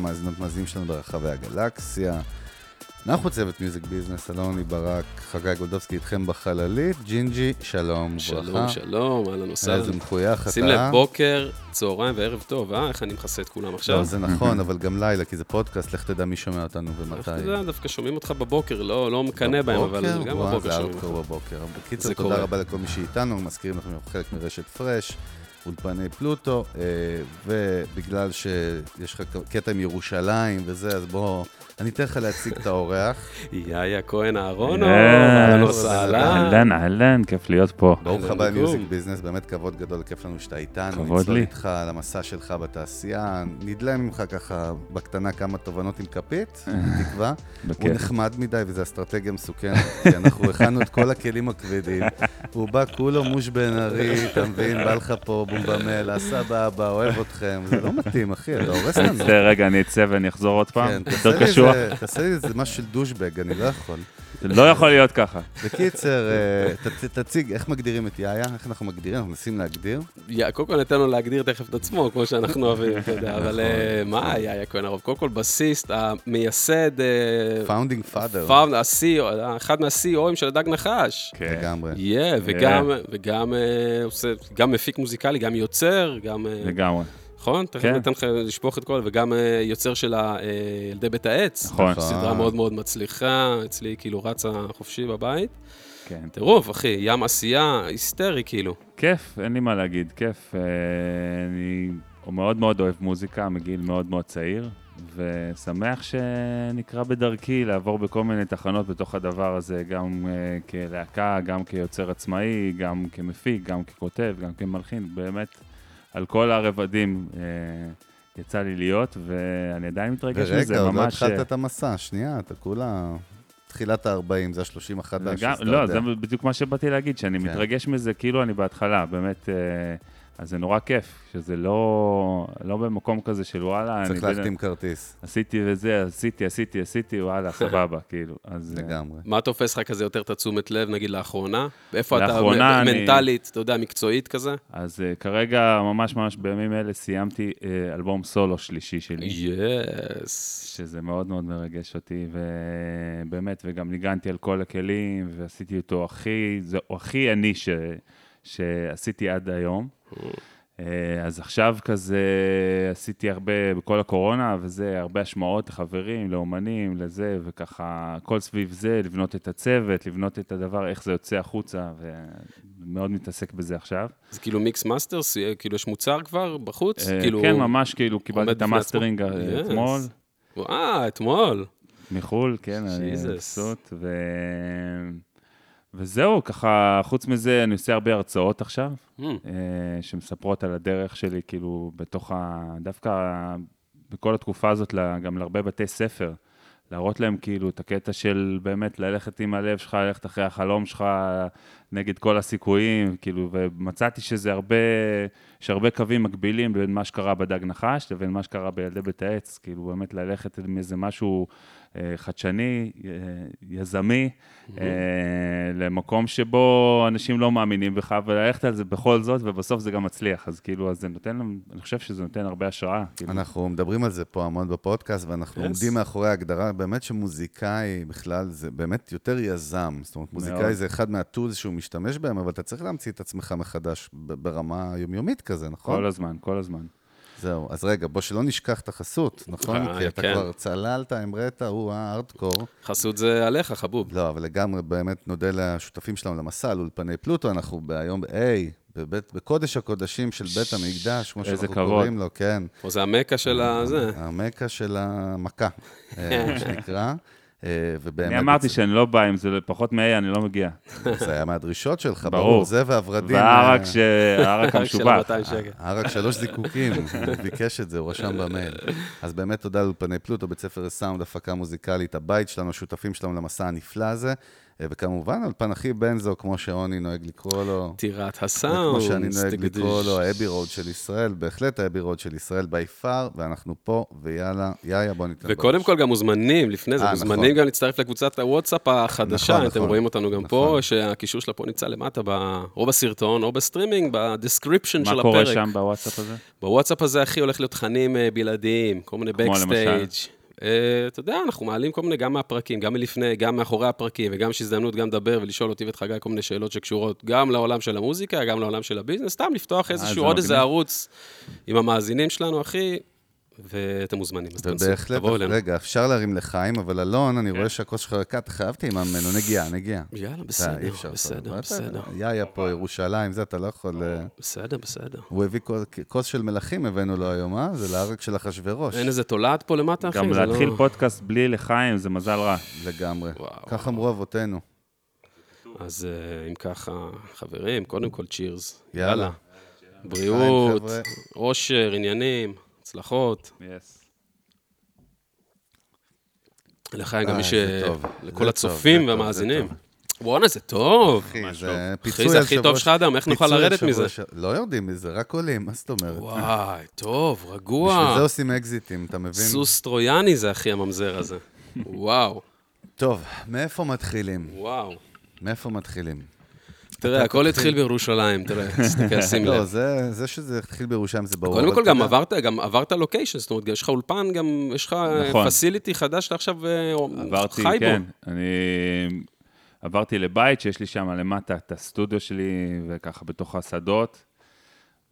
המאזינות מאזינים שלנו ברחבי הגלקסיה. אנחנו צוות Music Business, אלוני ברק, חגי גולדובסקי איתכם בחללית, ג'ינג'י, שלום, שלום, ברכה. שלום, אהלן וסהלן. איזה מחוייך אתה. שים לב, בוקר, צהריים וערב טוב, אה? איך אני מכסה את כולם עכשיו? לא, זה נכון, אבל גם לילה, כי זה פודקאסט, לך תדע מי שומע אותנו ומתי. אתה יודע, דווקא שומעים אותך בבוקר, לא לא מקנא בהם, אבל? גם בבוקר זה שומעים אותך. בבוקר. בקיצור, זה תודה. רבה לכל מי שאיתנו, מזכירים לכם חלק מרשת פרש, אולפני פלוטו, אה, ובגלל שיש לך קטע עם ירושלים וזה, אז בוא, אני אתן לך להציג את האורח. יאיה כהן אהרונו, Yes. אהלן וסהלן. אהלן, אהלן, כיף להיות פה. ברוך הבא. למיוזיק ביזנס, באמת כבוד גדול, כיף לנו שאתה איתנו. כבוד נצלול לי. איתך על המסע שלך בתעשייה, נדלה ממך ככה בקטנה כמה תובנות עם כפית, בתקווה. הוא. נחמד מדי וזו אסטרטגיה מסוכנת, כי אנחנו הכנו את כל הכלים הכבדים. הוא בא כולו מוש בן ארי, אתה מבין? בא לך פה בומבמלה, סבבה, אוהב אתכם. זה לא מתאים, אחי, אתה הורס לנו. רגע, אני אצא ואני אחזור עוד פעם. כן, תעשה לי איזה משהו של דושבג, אני לא יכול. זה לא יכול להיות ככה. בקיצר, אה, תציג, איך מגדירים את יאיה? איך אנחנו מגדירים? אנחנו מנסים להגדיר. יא, קודם כל ניתן לו להגדיר תכף את עצמו, כמו שאנחנו אוהבים, אתה יודע, נכון. אבל אה, מה יאיה כהן הרוב? קודם כל בסיסט, המייסד, אה, Founding father. Found, ה-CEO, אחד מה-CEOים של הדג נחש. כן. לגמרי. וגם, אה, מפיק מוזיקלי, גם יוצר, גם... אה, לגמרי. נכון? תכף כן. ניתן לך לשפוך את כל, וגם אה, יוצר של אה, ילדי בית העץ. נכון. סדרה מאוד מאוד מצליחה, אצלי כאילו רצה חופשי בבית. כן. טירוף, אחי, ים עשייה, היסטרי כאילו. כיף, אין לי מה להגיד, כיף. אה, אני מאוד מאוד אוהב מוזיקה מגיל מאוד מאוד צעיר, ושמח שנקרא בדרכי לעבור בכל מיני תחנות בתוך הדבר הזה, גם כלהקה, גם כיוצר עצמאי, גם כמפיק, גם ככותב, גם כמלחין, באמת, על כל הרבדים אה, יצא לי להיות, ואני עדיין מתרגש מזה, ורגע, עוד לא ממש... התחלת אה, את המסע, שנייה, אתה כולה... תחילת ה-40, זה ה-30 החדש, לא, יודע. זה בדיוק מה שבאתי להגיד, שאני כן. מתרגש מזה כאילו אני בהתחלה, באמת, אה, אז זה נורא כיף, שזה לא, לא במקום כזה של וואלה, צריך אני להחתים כרטיס, עשיתי וזה, עשיתי, עשיתי, עשיתי, וואלה, סבבה, כאילו, אז... אה, לגמרי. מה תופס לך כזה יותר את התשומת לב, נגיד לאחרונה? איפה אתה לאחרונה מ- אני- מנטלית, אתה יודע, מקצועית כזה? אז uh, כרגע, ממש ממש בימים אלה, סיימתי uh, אלבום סולו שלישי שלי. יס. שזה מאוד מאוד מרגש אותי, ובאמת, וגם ניגנתי על כל הכלים, ועשיתי אותו הכי, זה הכי אני ש, שעשיתי עד היום. אה, אז עכשיו כזה עשיתי הרבה, בכל הקורונה, וזה, הרבה השמעות לחברים, לאומנים, לזה, וככה, הכל סביב זה, לבנות את הצוות, לבנות את הדבר, איך זה יוצא החוצה, ומאוד מתעסק בזה עכשיו. זה כאילו mix masters, כאילו יש מוצר כבר בחוץ? אה, כאילו... כן, ממש כאילו קיבלתי את המאסטרינג? אה, Yes. אתמול. אה, אתמול. מחו"ל, כן, אני. מבסוט, ו... וזהו, ככה, חוץ מזה, אני עושה הרבה הרצאות עכשיו, Mm. אה, שמספרות על הדרך שלי, כאילו, בתוך ה... דווקא בכל התקופה הזאת, גם להרבה בתי ספר, להראות להם כאילו את הקטע של באמת ללכת עם הלב שלך, ללכת אחרי החלום שלך, נגד כל הסיכויים, כאילו, ומצאתי שזה הרבה, יש הרבה קווים מקבילים בין מה שקרה בדג נחש לבין מה שקרה בילדי בית העץ, כאילו, באמת ללכת עם איזה משהו חדשני, אה, יזמי, אה, למקום שבו אנשים לא מאמינים בך, וללכת על זה בכל זאת, ובסוף זה גם מצליח. אז כאילו, אז זה נותן, אני חושב שזה נותן הרבה השראה. כאילו. אנחנו מדברים על זה פה המון בפודקאסט, ואנחנו Yes. עומדים מאחורי ההגדרה, באמת שמוזיקאי בכלל זה באמת יותר יזם. זאת אומרת, מוזיקאי מאוד. זה אחד מהטולס שהוא משתמש בהם, אבל אתה צריך להמציא את עצמך מחדש ברמה יומיומית כזה, נכון? כל הזמן, כל הזמן. זהו, אז רגע, בוא שלא נשכח את החסות, נכון? אה, כי אתה כן. כבר צללת, המראת, הוא הארדקור. חסות זה עליך, חבוב. לא, אבל לגמרי באמת נודה לשותפים שלנו למסע, לאולפני פלוטו, אנחנו היום ב-A, בבית, בקודש הקודשים של בית המקדש, כמו שאנחנו כבוד. קוראים לו, כן. פה זה המכה של הזה. המכה של המכה, אה, מה שנקרא. אה, ובאמת... אני אמרתי שאני לא בא, אם זה פחות מ-A, אני לא מגיע. זה היה מהדרישות שלך, ברור. זה והוורדים. והערק אה, ש- הערק המשובח. 200 שקל. הערק שלוש זיקוקים, הוא ביקש את זה, הוא רשם במייל. אז באמת תודה לאולפני פלוטו, בית ספר לסאונד, הפקה מוזיקלית, הבית שלנו, השותפים שלנו למסע הנפלא הזה. אה, וכמובן, אולפן הכי בנזו, כמו שעוני נוהג לקרוא לו. טירת הסאונד. וכמו שאני נוהג סטגדיש. לקרוא לו, האבי רוד של ישראל, בהחלט האבי רוד של ישראל בי פאר, ואנחנו פה, ויאללה, יאיה, בוא ניתן וקודם כל גם מוזמנים, לפני זה, אה, מוזמנים נכון. גם להצטרף לקבוצת הוואטסאפ החדשה, נכון, אתם נכון. רואים אותנו גם פה, נכון. שהקישור שלה פה נמצא למטה, ב- או בסרטון או בסטרימינג, בדסקריפשן של מה הפרק. קורה שם בוואטסאפ הזה? בוואטסאפ הזה, אחי, הולך להיות תכנים אה, בלעדיים, כל מיני כמו? Backstage. אה, אתה יודע, אנחנו מעלים כל מיני, גם מהפרקים, גם מלפני, גם מאחורי הפרקים, וגם יש הזדמנות גם לדבר ולשאול אותי ואת חגי כל מיני שאלות שקשורות גם לעולם של המוזיקה, גם לעולם של ה business, סתם לפתוח איזשהו, אה, זה עוד איזה. ערוץ עם המאזינים שלנו, אחי, ואתם מוזמנים, אז תנסו, תבואו אלינו. רגע, אפשר להרים לחיים, אבל אלון, אני רואה שהכוס שלך ריקה, אתה חייב טעימה ממנו, נגיעה, נגיעה. יאללה, בסדר, בסדר, אתה- בסדר. יאיה פה, ירושלים, זה אתה לא יכול... אה, בסדר, בסדר. הוא הביא כוס- של מלכים, הבאנו לו היום, אה? זה להרג של אחשוורוש. אין איזה תולעת פה למטה, אחי? גם להתחיל לא- פודקאסט בלי לחיים זה מזל רע. לגמרי. כך אמרו אבותינו. אז אה, אם ככה, חברים, קודם כל צ'ירס. יאללה. בריאות. אושר, עניינים, הצלחות. לחיים גם אה, מי ש... לכל הצופים והמאזינים. זה בואנה, זה טוב. אחי, זה. פיצוי אחי, זה הכי טוב שלך אדם, איך נוכל לרדת מזה? לא יורדים מזה, רק עולים, מה זאת אומרת? וואי, טוב, בשביל רגוע. זה עושים אקזיטים, אתה מבין? סוס טרויאני זה הכי הממזר הזה. וואו, טוב, מאיפה מתחילים? וואו. מאיפה מתחילים? תראה, הכל התחיל בירושלים, תראה, תסתכל, שים לא, לב. זה זה שזה התחיל בירושלים זה ברור. קודם כל, אתה גם עברת, גם עברת לוקיישן, זאת אומרת, יש לך אולפן, גם יש לך נכון. פסיליטי חדש שאתה עכשיו אה, חי כן, בו. אני עברתי לבית שיש לי שם למטה את הסטודיו שלי, וככה בתוך השדות,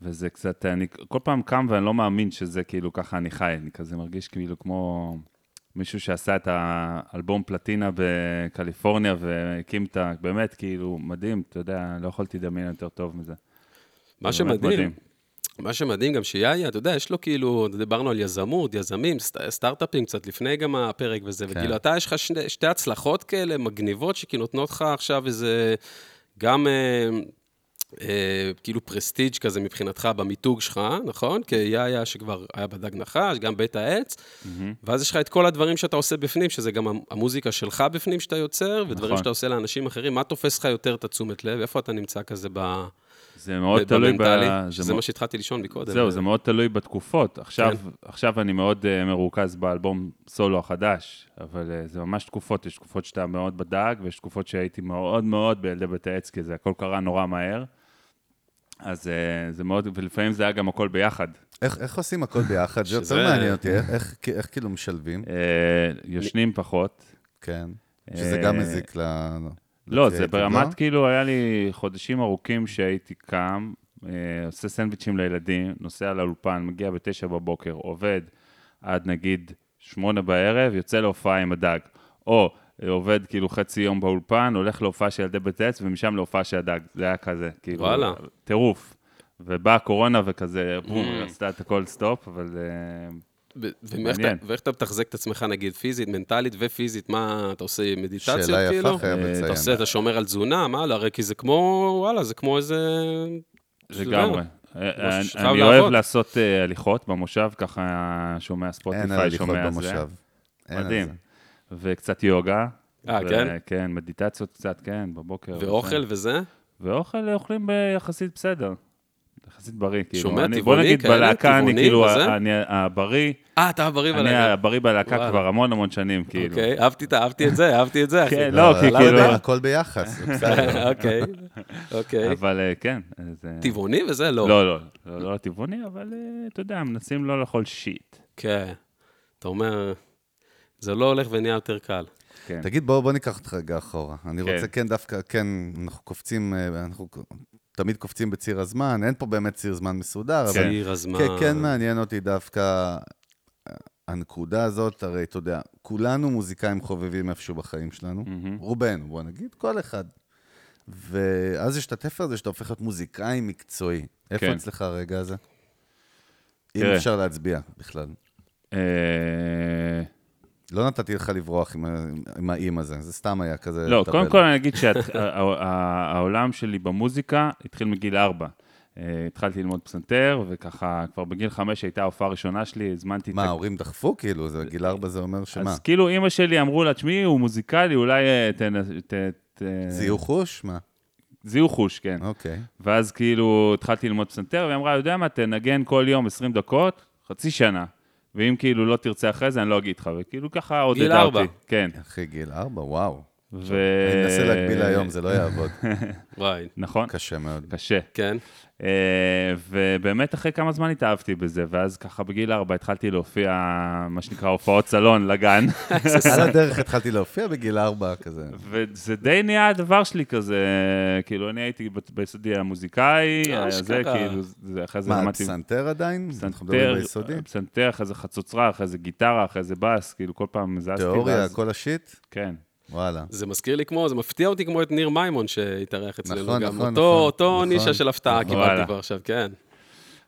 וזה קצת, אני כל פעם קם ואני לא מאמין שזה כאילו ככה אני חי, אני כזה מרגיש כאילו כמו מישהו שעשה את האלבום פלטינה בקליפורניה והקים את ה... באמת, כאילו, מדהים, אתה יודע, לא יכולתי לדמיין יותר טוב מזה. מה שמדהים, מדהים. מה שמדהים גם שיאיה, אתה יודע, יש לו כאילו, דיברנו על יזמות, יזמים, סט- סטארט-אפים קצת לפני גם הפרק וזה, כן. וכאילו אתה, יש לך שני, שתי הצלחות כאלה מגניבות, שכאילו נותנות לך עכשיו איזה, גם אה, כאילו פרסטיג' כזה מבחינתך במיתוג שלך, נכון? כיאיה שכבר היה בדג נחש, גם בית העץ, ואז יש לך את כל הדברים שאתה עושה בפנים, שזה גם המוזיקה שלך בפנים שאתה יוצר, ודברים נכון. שאתה עושה לאנשים אחרים, מה תופס לך יותר את התשומת לב? איפה אתה נמצא כזה ב... זה מאוד תלוי ב... במנטלי, זה שזה מאוד- מה שהתחלתי לישון מקודם. זהו, זה מאוד תלוי בתקופות. עכשיו, כן. עכשיו אני מאוד uh, מרוכז באלבום סולו החדש, אבל uh, זה ממש תקופות, יש תקופות שאתה מאוד בדג, ויש תקופות שהייתי מאוד מאוד בילדי בית העץ, כי זה הכל קרה נורא מהר. אז uh, זה מאוד, ולפעמים זה היה גם הכל ביחד. איך איך עושים הכל ביחד? זה יותר שזה- מעניין אותי, איך- איך איך כאילו משלבים? Uh, יושנים פחות. כן. שזה אה, גם מזיק ל... לא, זה לקריאייטיב, ברמת, לא? כאילו, היה לי חודשים ארוכים שהייתי קם, אה, עושה סנדוויצ'ים לילדים, נוסע לאולפן, מגיע בתשע בבוקר, עובד עד נגיד שמונה בערב, יוצא להופעה עם הדג. או אה, עובד כאילו חצי יום באולפן, הולך להופעה של ילדי בית עץ, ומשם להופעה של הדג. זה היה כזה, כאילו, וואלה. טירוף. ובאה הקורונה וכזה, בום, Mm. עשתה את הכל stop, אבל... אה, ו- ואיך מעניין. אתה- ואיך אתה מתחזק את עצמך, נגיד, פיזית, מנטלית ופיזית, מה, אתה עושה מדיטציות, שאלה יפה, כאילו? חייב אה, לציין. אתה עושה, אתה שומר על תזונה, מה, לא, הרי כי זה כמו, וואלה, זה כמו איזה... לגמרי. אה, שחייב אני. אוהב לעשות אה, הליכות במושב, ככה שומע Spotify, הליכות שומע זה. במושב. אין על מדהים. וקצת יוגה. אה, ו- כן? כן, מדיטציות קצת, כן, בבוקר. ואוכל וזה. וזה? ואוכל אוכלים ביחסית בסדר. יחסית בריא, כאילו. שומע אני- טבעוני בוא נגיד, כאלה? בלהקה אני כאילו, וזה? אני הבריא, אה, אתה בריא אני בלילה. הבריא בלהקה. כבר המון המון שנים, כאילו. אוקיי, אהבתי את- אהבתי את זה, אהבתי את זה, אחי. כן, לא, כי כאילו... ב- הכל ביחס, בסדר. אוקיי, אוקיי. אבל אה, כן, אז... אה, טבעוני וזה לא. לא, לא, לא, לא טבעוני, אבל אה, אתה יודע, מנסים לא לאכול שיט. כן. אתה אומר, זה לא הולך ונהיה יותר קל. כן. תגיד, בוא בוא ניקח אותך רגע אחורה. אני כן. רוצה, כן, דווקא, כן, אנחנו קופצים, אה, אנחנו תמיד קופצים בציר הזמן, אין פה באמת ציר זמן מסודר, אבל צעיר הזמן. כן, כן מעניין אותי דווקא אה, הנקודה הזאת, הרי אתה יודע, כולנו מוזיקאים חובבים איפשהו בחיים שלנו, מהמם. רובנו, בוא נגיד, כל אחד. ואז יש את התפר הזה שאתה הופך להיות מוזיקאי מקצועי. איפה כן. אצלך הרגע הזה? אם. אפשר להצביע בכלל. אה, לא נתתי לך לברוח עם, עם האם הזה, זה סתם היה כזה... לא. קודם כל אני אגיד שהעולם שלי במוזיקה התחיל מגיל ארבע. אה, התחלתי ללמוד פסנתר, וככה, כבר בגיל חמש הייתה ההופעה הראשונה שלי, הזמנתי מה, את... ההורים דחפו כאילו? זה גיל ארבע זה אומר שמה? אז כאילו אימא שלי אמרו לה, תשמעי, הוא מוזיקלי, אולי אה, תנ- ת... ת- זיהו חוש? מה? זיהו חוש, כן. אוקיי. ואז כאילו התחלתי ללמוד פסנתר, והיא אמרה, יודע מה, תנגן כל יום 20 דקות, חצי שנה. ואם כאילו לא תרצה אחרי זה, אני לא אגיד לך. וכאילו ככה עודדה אותי. ארבע. כן. אחי, גיל ארבע, וואו. ו... אני מנסה להגביל היום, זה לא יעבוד. וואי, נכון, קשה מאוד. קשה. כן. אה, ובאמת אחרי כמה זמן התאהבתי בזה, ואז ככה בגיל ארבע התחלתי להופיע, מה שנקרא, הופעות סלון לגן. על הדרך התחלתי להופיע בגיל ארבע כזה. וזה די נהיה הדבר שלי כזה, כאילו, אני הייתי ב- ביסודי המוזיקאי, אה, זה אשכרה. כאילו, זה- אחרי זה מה, למדתי... פסנתר עדיין? פסנתר? פסנתר, אחרי זה חצוצרה, אחרי זה גיטרה, אחרי זה בס, כאילו כל פעם זזתי. תיאוריה, כל ה shit? כן. וואלה. זה מזכיר לי כמו, זה מפתיע אותי כמו את ניר מימון שהתארח אצלנו נכון, גם. נכון, אותו, נכון, אותו נכון, נישה של הפתעה נכון. קיבלתי וואלה. כבר עכשיו, כן.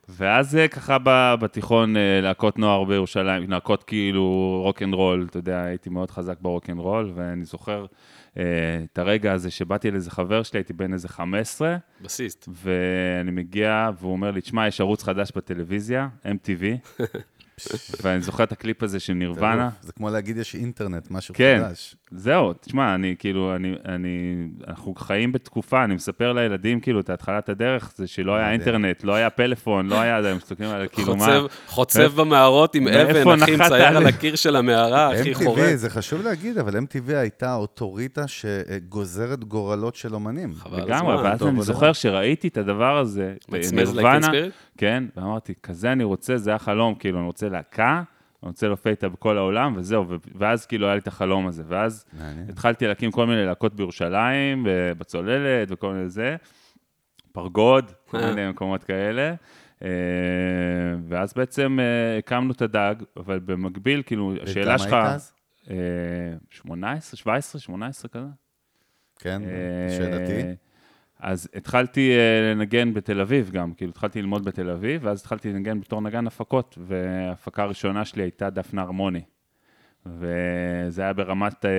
ואז ככה ב- בתיכון, אה, להקות נוער בירושלים, להקות כאילו rock and roll, אתה יודע, הייתי מאוד חזק ב rock and roll, ואני זוכר אה, את הרגע הזה שבאתי לאיזה חבר שלי, הייתי בן איזה 15, בסיסט. ואני מגיע, והוא אומר לי, תשמע, יש ערוץ חדש בטלוויזיה, MTV, ואני זוכר את הקליפ הזה של נירוונה. זה כמו להגיד יש אינטרנט, משהו כן, חדש. זהו, תשמע, אני כאילו, אני, אני, אנחנו חיים בתקופה, אני מספר לילדים כאילו את התחלת הדרך, זה שלא היה. אינטרנט, לא היה פלאפון, לא היה, הם מסתכלים על כאילו מה... חוצב, חוצב במערות עם אבן, אחי, מצייר על? הקיר של המערה, אחי, MTV, חורק. זה חשוב להגיד, אבל MTV הייתה אוטוריטה שגוזרת גורלות של אומנים. לגמרי, ואז אני זוכר שראיתי את הדבר הזה, מצמז Teen Spirit? כן, ואמרתי, כזה אני רוצה, זה החלום, כאילו, אני רוצה להקה, אני רוצה להופיע איתה בכל העולם, וזהו, ואז כאילו היה לי את החלום הזה, ואז מעניין. התחלתי להקים כל מיני להקות בירושלים, בצוללת וכל מיני זה, פרגוד, כל אה. מיני מקומות כאלה. אה, ואז בעצם אה, הקמנו את הדג, אבל במקביל, כאילו, השאלה וכמה שלך... היית אז? אה, 18, 17, 18 כזה. כן, אה, שאלתי. אז התחלתי אה, לנגן בתל אביב גם, כאילו התחלתי ללמוד בתל אביב, ואז התחלתי לנגן בתור נגן הפקות, וההפקה הראשונה שלי הייתה דפנה הרמוני. וזה היה ברמת, אה,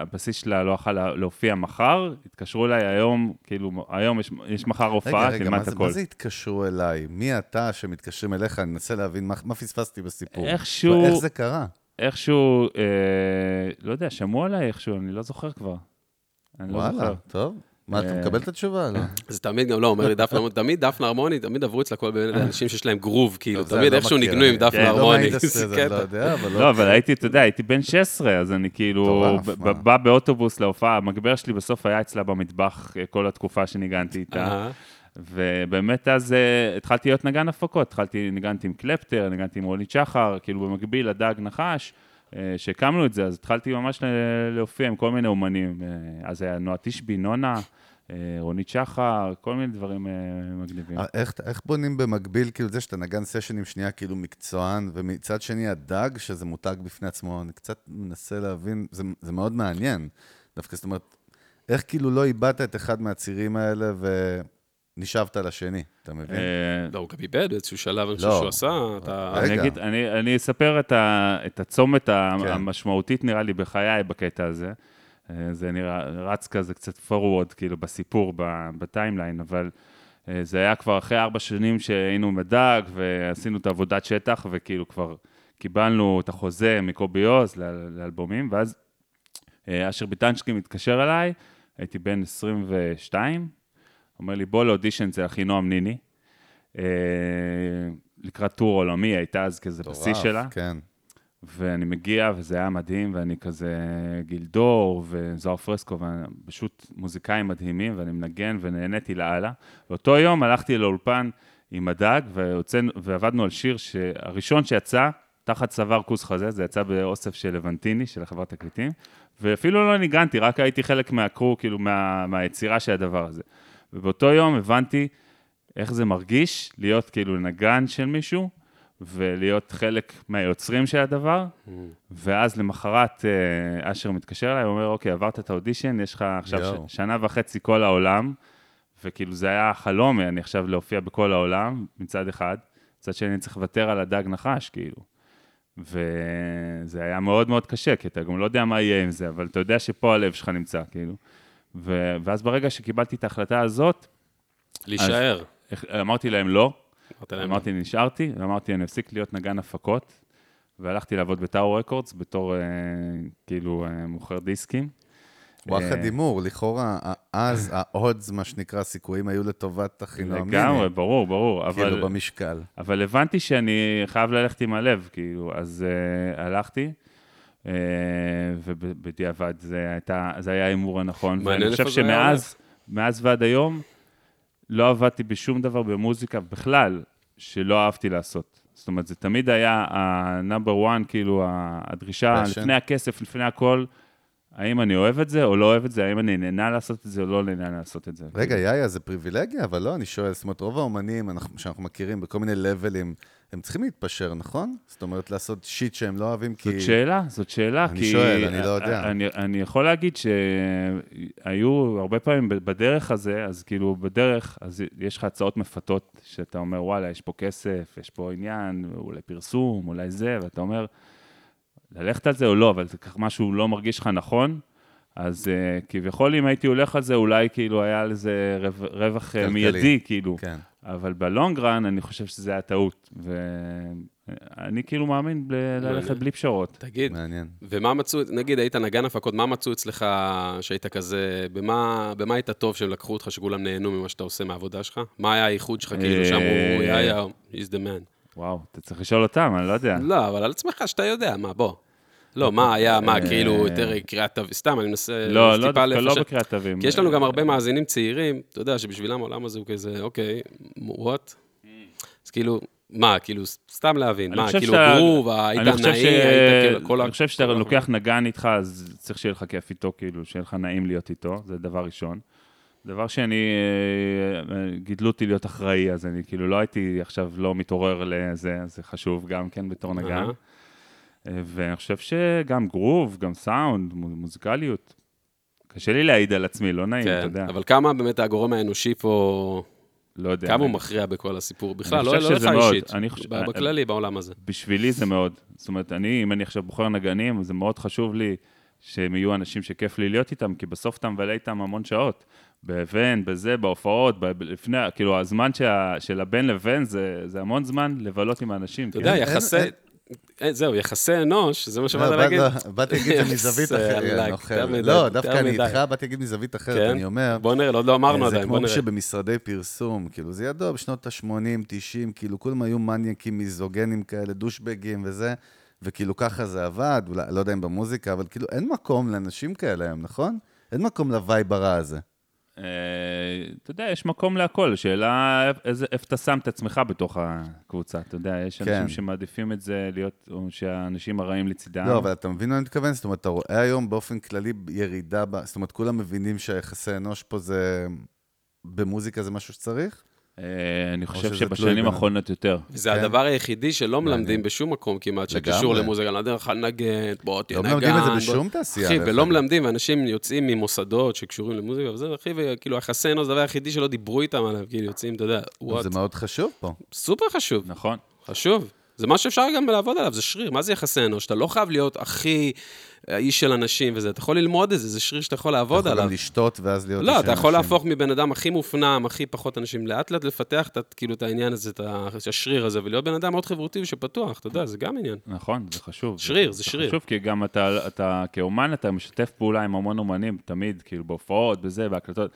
הבסיס שלה לא יכל לה- להופיע מחר, התקשרו אליי היום, כאילו, היום יש, יש מחר רגע, הופעה, רגע, תלמד מה את זה- הכל. מה זה התקשרו אליי? מי אתה שמתקשרים אליך? אני מנסה להבין מה מה פספסתי בסיפור. איכשהו- איך זה קרה? איכשהו, אה, לא יודע, שמעו עליי איכשהו, אני לא זוכר כבר. אני לא וואלה, זוכר. טוב. מה, אתה אה, מקבל את התשובה? לא. זה תמיד גם, לא, אומר לי דפנה הרמוני, תמיד דפנה הרמוני, תמיד עברו אצלה כל מיני אנשים שיש להם גרוב, כאילו, אני תמיד לא איכשהו ניגנו עם דפנה כן, לא הרמוני. אני לא אבל לא, הייתי, אתה יודע, הייתי בן 16, אז אני כאילו, בא באוטובוס להופעה, המגבר שלי בסוף היה אצלה במטבח אה, כל התקופה שניגנתי איתה. ובאמת אז uh, התחלתי להיות נגן הפקות, התחלתי, ניגנתי עם קלפטר, ניגנתי עם רונית שחר, כאילו במקביל לדג נחש, שהקמנו את זה, אז התחלתי ממש להופיע עם כל מיני אומנים. Uh, אז היה נועה תשבי, נונה, uh, רונית שחר, כל מיני דברים מגניבים. אה, איך, איך בונים במקביל, כאילו זה שאתה נגן סשנים שנייה כאילו מקצוען, ומצד שני הדג, שזה מותג בפני עצמו, אני קצת מנסה להבין, זה, זה מאוד מעניין. דווקא, זאת אומרת, איך כאילו לא איבדת את אחד מהצירים האלה ונשאבת לשני, אתה מבין? אה, לא, הוא גם איבד באיזשהו שלב, אני חושב לא. שהוא עשה, אתה... רגע. אני, אגיד, אני, אני אספר את, הצומת כן. המשמעותית, נראה לי, בחיי בקטע הזה. אה, זה נראה, רץ כזה קצת forward, כאילו, בסיפור, ב- בטיימליין, אבל אה, זה היה כבר אחרי ארבע שנים שהיינו מדג, ועשינו את עבודת שטח, וכאילו כבר קיבלנו את החוזה מקובי עוז ל- לאלבומים, ואז אה, אשר ביטנצ'קי מתקשר אליי, הייתי בן 22, אומר לי, בוא לאודישן אצל אחינועם ניני. אה, לקראת טור עולמי, היא הייתה אז כזה בשיא שלה, כן. ואני מגיע, וזה היה מדהים, ואני כזה גילדור וזוהר פרסקו, ופשוט מוזיקאים מדהימים, ואני מנגן ונהניתי לאללה. באותו יום הלכתי לאולפן עם הדג, והוצאנו- ועבדנו על שיר שהראשון שיצא, תחת צוואר כוס חזה, זה יצא באוסף של לבנטיני, של חברת תקליטים, ואפילו לא ניגנתי, רק הייתי חלק מהקרו, כאילו, מה, מהיצירה של הדבר הזה. ובאותו יום הבנתי איך זה מרגיש להיות כאילו נגן של מישהו, ולהיות חלק מהיוצרים של הדבר, ואז למחרת אה, אשר מתקשר אליי, הוא אומר, אוקיי, עברת את האודישן, יש לך עכשיו. ש- שנה וחצי כל העולם, וכאילו זה היה חלום, אני עכשיו להופיע בכל העולם, מצד אחד, מצד שני צריך לוותר על הדג נחש, כאילו. וזה היה מאוד מאוד קשה, כי אתה גם לא יודע מה יהיה עם זה, אבל אתה יודע שפה הלב שלך נמצא, כאילו. ו... ואז ברגע שקיבלתי את ההחלטה הזאת, להישאר. אמרתי להם לא, להם, אמרתי, נשארתי, ואמרתי, אני אפסיק להיות נגן הפקות, והלכתי לעבוד בטאור רקורדס בתור, אה, כאילו, אה, מוכר דיסקים. וואחד אה, הימור, לכאורה, אז האודס, מה שנקרא, הסיכויים היו לטובת החינוך לגמרי, ברור, ברור. אבל, כאילו במשקל. אבל הבנתי שאני חייב ללכת עם הלב, כאילו, אז uh, הלכתי, ובדיעבד זה, הייתה, זה היה ההימור הנכון. ואני חושב שמאז מאז ועד היום, לא עבדתי בשום דבר במוזיקה בכלל, שלא אהבתי לעשות. זאת אומרת, זה תמיד היה ה-number one, כאילו, הדרישה Passion. לפני הכסף, לפני הכל, האם אני אוהב את זה או לא אוהב את זה, האם אני נהנה לעשות את זה או לא נהנה לעשות את זה. רגע, יאיה, זה פריבילגיה, אבל לא, אני שואל, זאת אומרת, רוב האומנים אנחנו- שאנחנו מכירים בכל מיני לבלים, הם צריכים להתפשר, נכון? זאת אומרת, לעשות שיט שהם לא אוהבים, כי... זאת שאלה, זאת שאלה, אני כי... שואל, אני לא יודע. אני, אני יכול להגיד שהיו הרבה פעמים בדרך הזה, אז כאילו בדרך, אז יש לך הצעות מפתות, שאתה אומר, וואלה, יש פה כסף, יש פה עניין, אולי פרסום, אולי זה, ואתה אומר, ללכת על זה או לא, אבל זה ככה משהו לא מרגיש לך נכון, אז uh, כביכול אם הייתי הולך על זה, אולי כאילו היה לזה רו- רווח אה. מיידי, כאילו. כן. אבל בלונג רן, אני חושב שזה היה טעות. ואני כאילו מאמין ב- ללכת בלי פשרות. תגיד, מעניין. ומה מצאו, נגיד היית נגן הפקות, מה מצאו אצלך שהיית כזה, במה, במה היית טוב שהם לקחו אותך, שכולם נהנו ממה שאתה עושה מהעבודה שלך? מה היה הייחוד שלך, כאילו, שאמרו, אה, יאיה, he's the man. וואו, אתה צריך לשאול אותם, אני לא יודע. לא, אבל על עצמך שאתה יודע, מה, בוא. לא, מה היה, מה, כאילו, יותר קריאטיבי, סתם, אני מנסה אה, לא, לא, דווקא לא. בקריאת תווים. כי יש לנו גם הרבה מאזינים צעירים, אתה יודע, שבשבילם העולם הזה הוא כזה, אוקיי, what? אז כאילו, מה, כאילו, סתם להבין, מה, כאילו, גרוב, היית נעים, היית כאילו, כל ה... אני חושב שאתה לוקח נגן איתך, אז צריך שיהיה לך כיף איתו, כאילו, שיהיה לך נעים להיות איתו, זה דבר ראשון. דבר שני, אה, אה, גידלו אותי להיות אחראי, אז אני כאילו לא הייתי עכשיו לא מתעורר לזה, זה חשוב גם כן בתור נגן. אהה. אה, ואני חושב שגם גרוב, גם סאונד, מו- מוזיקליות. קשה לי להעיד על עצמי, לא נעים, אתה כן, יודע. אבל כמה באמת הגורם האנושי פה, לא יודע. כמה הוא אני- מכריע בכל הסיפור? בכלל, אני לא חושב לא לך שזה מאוד. אישית, אני חושב- ב- בכללי, בעולם הזה. בשבילי זה מאוד. זאת אומרת, אני, אם אני עכשיו בוחר נגנים, זה מאוד חשוב לי שהם יהיו אנשים שכיף לי להיות איתם, כי בסוף אתה מבלה איתם המון שעות. באבן, בזה, בהופעות, ב- לפני, כאילו, הזמן שה, של הבין לבין זה, זה המון זמן לבלות עם האנשים. אתה כאילו. יודע, אין- יחסי... אה, זהו, יחסי אנוש, זה מה שבאת בא- להגיד. באתי להגיד את זה מזווית אחרת, לא, דווקא אני. איתך, באתי להגיד מזווית אחרת, כן? אני אומר... בוא נראה, עוד לא אמרנו זה עדיין, בוא כמו נראה. שבמשרדי פרסום, כאילו, זה ידוע בשנות ה-80, 90, כאילו, כולם היו מניאקים, מיזוגנים כאלה, דושבגים וזה, וכאילו ככה זה עבד, לא יודע אם במוזיקה, אבל כאילו, אין מקום לאנשים כאלה היום, נכון? אין מקום לווייב הרע הזה. אה, אתה יודע, יש מקום להכל, שאלה איפה אתה שם את עצמך בתוך הקבוצה. אתה יודע, יש כן. אנשים שמעדיפים את זה להיות, או שהאנשים הרעים לצידם. לא, אבל אתה מבין מה אני מתכוון? זאת אומרת, אתה רואה היום באופן כללי ירידה. זאת אומרת, כולם מבינים שהיחסי אנוש פה זה... במוזיקה זה משהו שצריך? אה, אני חושב שבשנים האחרונות יותר. זה כן. הדבר היחידי שלא מלמדים בשום מקום כמעט, שקשור. למוזיקה, לא דרך לנגן, בוא תהיה לא נגן. מלמדים את זה בשום תעשייה, אחי, ולא. מלמדים, ואנשים יוצאים ממוסדות שקשורים למוזיקה וזה, אחי, וכאילו יחסי אנוש זה הדבר היחידי שלא דיברו איתם עליו, כאילו יוצאים, אתה יודע, וואט, זה מאוד חשוב פה. סופר חשוב, נכון. חשוב. זה מה שאפשר גם לעבוד עליו, זה שריר, מה זה יחסי אנוש? אתה לא חייב להיות הכי איש של אנשים וזה, אתה יכול ללמוד את זה, זה שריר שאתה יכול לעבוד אתה יכול עליו. גם לשתות ואז להיות... לא, אתה יכול אנשים. להפוך מבן אדם הכי מופנם, הכי פחות אנשים, לאט לאט לפתח את, כאילו, את העניין הזה, את השריר הזה, ולהיות בן אדם מאוד חברותי ושפתוח, אתה יודע, זה גם עניין. נכון, זה חשוב. שריר, זה שריר. חשוב, כי גם אתה, אתה כאומן, אתה משתף פעולה עם המון אומנים, תמיד, כאילו, בהופעות, בזה, בהקלטות.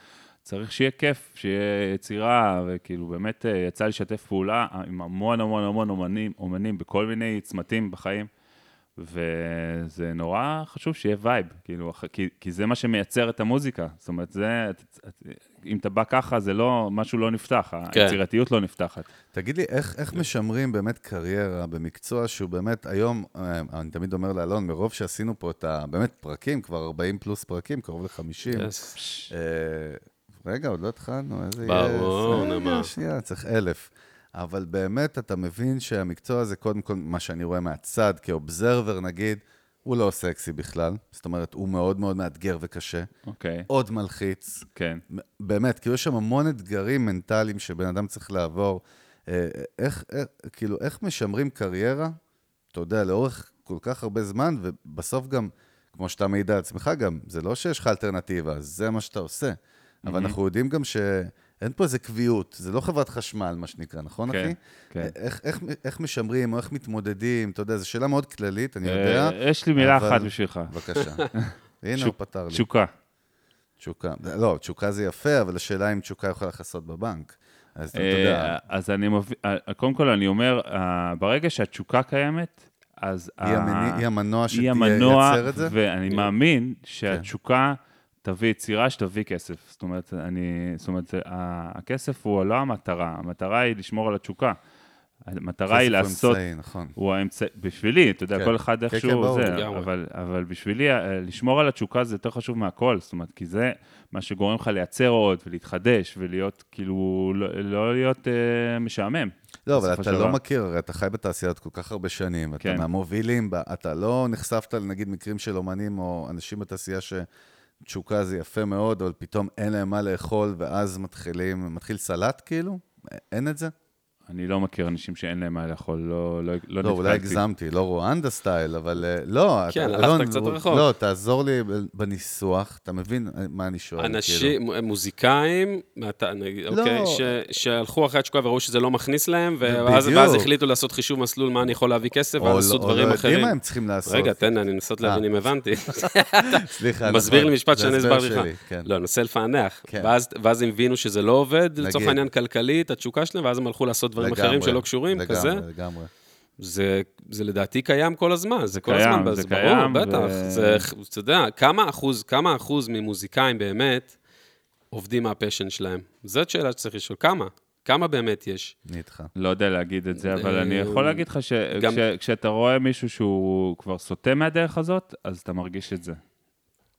צריך שיהיה כיף, שיהיה יצירה, וכאילו, באמת אה, יצא לי לשתף פעולה עם המון המון המון אומנים, אומנים בכל מיני צמתים בחיים, וזה נורא חשוב שיהיה vibe, כאילו, כי, כי זה מה שמייצר את המוזיקה. זאת אומרת, זה, את- את- אם אתה בא ככה, זה לא, משהו לא נפתח, כן. היצירתיות לא נפתחת. תגיד לי, איך, איך משמרים באמת קריירה במקצוע שהוא באמת היום, אה, אני תמיד אומר לאלון, מרוב שעשינו פה את ה... באמת פרקים, כבר 40 פלוס פרקים, קרוב ל-50. Yes. רגע, עוד לא התחלנו, איזה... ברור, מה. שנייה, צריך אלף. אבל באמת, אתה מבין שהמקצוע הזה, קודם כל, מה שאני רואה מהצד, כאובזרבר נגיד, הוא לא סקסי בכלל. זאת אומרת, הוא מאוד מאוד מאתגר וקשה. אוקיי, עוד מלחיץ. כן. באמת, כאילו יש שם המון אתגרים מנטליים שבן אדם צריך לעבור. אה, איך, איך, כאילו, איך משמרים קריירה אתה יודע, לאורך כל כך הרבה זמן, ובסוף גם, כמו שאתה מעיד על עצמך גם, זה לא שיש לך אלטרנטיבה, זה מה שאתה עושה. אבל אנחנו יודעים גם שאין פה איזה קביעות, זה לא חברת חשמל, מה שנקרא, נכון, כן, אחי? כן. איך, איך, איך משמרים או איך מתמודדים, אתה יודע, זו שאלה מאוד כללית, אני יודע. אה, יש לי מילה אחת בשבילך. בבקשה. הנה, הוא פתר לי. תשוקה. תשוקה. לא, תשוקה זה יפה, אבל השאלה אם תשוקה יכולה לכסות בבנק. אז אתה אה, יודע, אז אני מבין, אה, קודם כל אני אומר, ברגע שהתשוקה קיימת, אז... היא היא המנוע היא שתייצר המנוע, את זה? ואני כן. מאמין שהתשוקה תביא יצירה שתביא כסף. זאת אומרת, אני, זאת אומרת, הכסף הוא לא המטרה, המטרה היא לשמור על התשוקה. המטרה היא כסף הוא לעשות... אמצעי, נכון. הוא האמצעי, בשבילי, אתה יודע, כן. כל אחד כן, איכשהו כן, ברור. זה, לגמרי. אבל, אבל בשבילי, אה, לשמור על התשוקה זה יותר חשוב מהכל, זאת אומרת, כי זה מה שגורם לך לייצר עוד ולהתחדש ולהיות, כאילו, לא, לא להיות אה, משעמם. לא, אבל אתה של לא. מכיר, הרי אתה חי בתעשייה עוד כל כך הרבה שנים, כן. מהמובילים, בה, אתה לא נחשפת לנגיד מקרים של אומנים או אנשים בתעשייה שתשוקה זה יפה מאוד, אבל פתאום אין להם מה לאכול, ואז מתחילים, מתחיל סלט כאילו? אין את זה? אני לא מכיר אנשים שאין להם מה לאכול, לא, לא, לא לא, אולי. הגזמתי, לא רואנדה סטייל, אבל אה, לא. כן, אתה- הלכת אלון, קצת רחוק. לא, תעזור לי ב- בניסוח, אתה מבין מה אני שואל? כאילו? אנשים, מוזיקאים, מהת- נגיד, לא. אוקיי, ש- שהלכו אחרי התשוקה וראו שזה לא מכניס להם, ואז. ואז החליטו לעשות חישוב מסלול מה אני יכול להביא כסף, או ואז עשו לא- או דברים לא אחרים. יודעים מה הם צריכים לעשות. רגע, תן לי, אני להבין אה. אם הבנתי. סליחה, מסביר נכון, לי משפט שאני הסבר הסברתי לך. כן. לא, אני מנסה לפענח. כן. ואז- ואז הם הבינו שזה לא עובד, לצורך. העניין כלכלית, התשוקה שלהם, ואז הם הלכו לעשות דברים אחרים לגמרי, שלא קשורים, לגמרי, כזה. לגמרי. זה, זה לדעתי קיים כל הזמן, זה כל קיים, הזמן, זה ברור, קיים, בטח. ו- זה, אתה יודע, כמה אחוז, כמה אחוז ממוזיקאים באמת עובדים מהפשן שלהם? זאת שאלה שצריך לשאול, כמה? כמה באמת יש? אני איתך. לא יודע להגיד את זה, אבל אה, אני יכול להגיד לך שכשאתה רואה מישהו שהוא כבר סוטה מהדרך הזאת, אז אתה מרגיש את זה.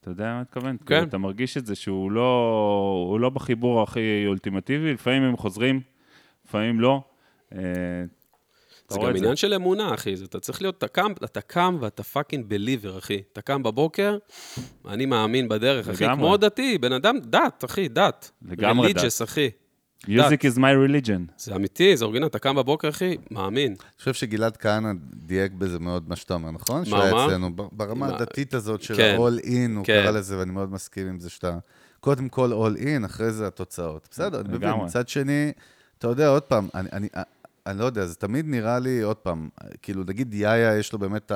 אתה יודע מה מתכוון? כן. כאילו, אתה מרגיש את זה שהוא לא, הוא לא בחיבור הכי אולטימטיבי, לפעמים הם חוזרים, לפעמים לא. אה, זה גם עניין של אמונה, אחי. אתה צריך להיות, אתה קם, אתה קם ואתה fucking believer, אחי. אתה קם בבוקר, אני מאמין בדרך, אחי. כמו דתי, בן אדם, דת, אחי, דת. לגמרי דת. religious, אחי. Music is my religion. זה אמיתי, זה אורגינל, אתה קם בבוקר, אחי, מאמין. אני חושב שגלעד כהנא דייק בזה מאוד, מה שאתה אומר, נכון? מה, מה? אצלנו, ברמה מה? הדתית הזאת של כן. ה-all in, הוא כן. קרא לזה, ואני מאוד מסכים עם זה שאתה... קודם כל all in, אחרי זה התוצאות. בסדר, אני מבין. מצד שני, אתה יודע, עוד פעם, אני, אני, אני לא יודע, זה תמיד נראה לי, עוד פעם, כאילו, נגיד יאיה, יש לו באמת את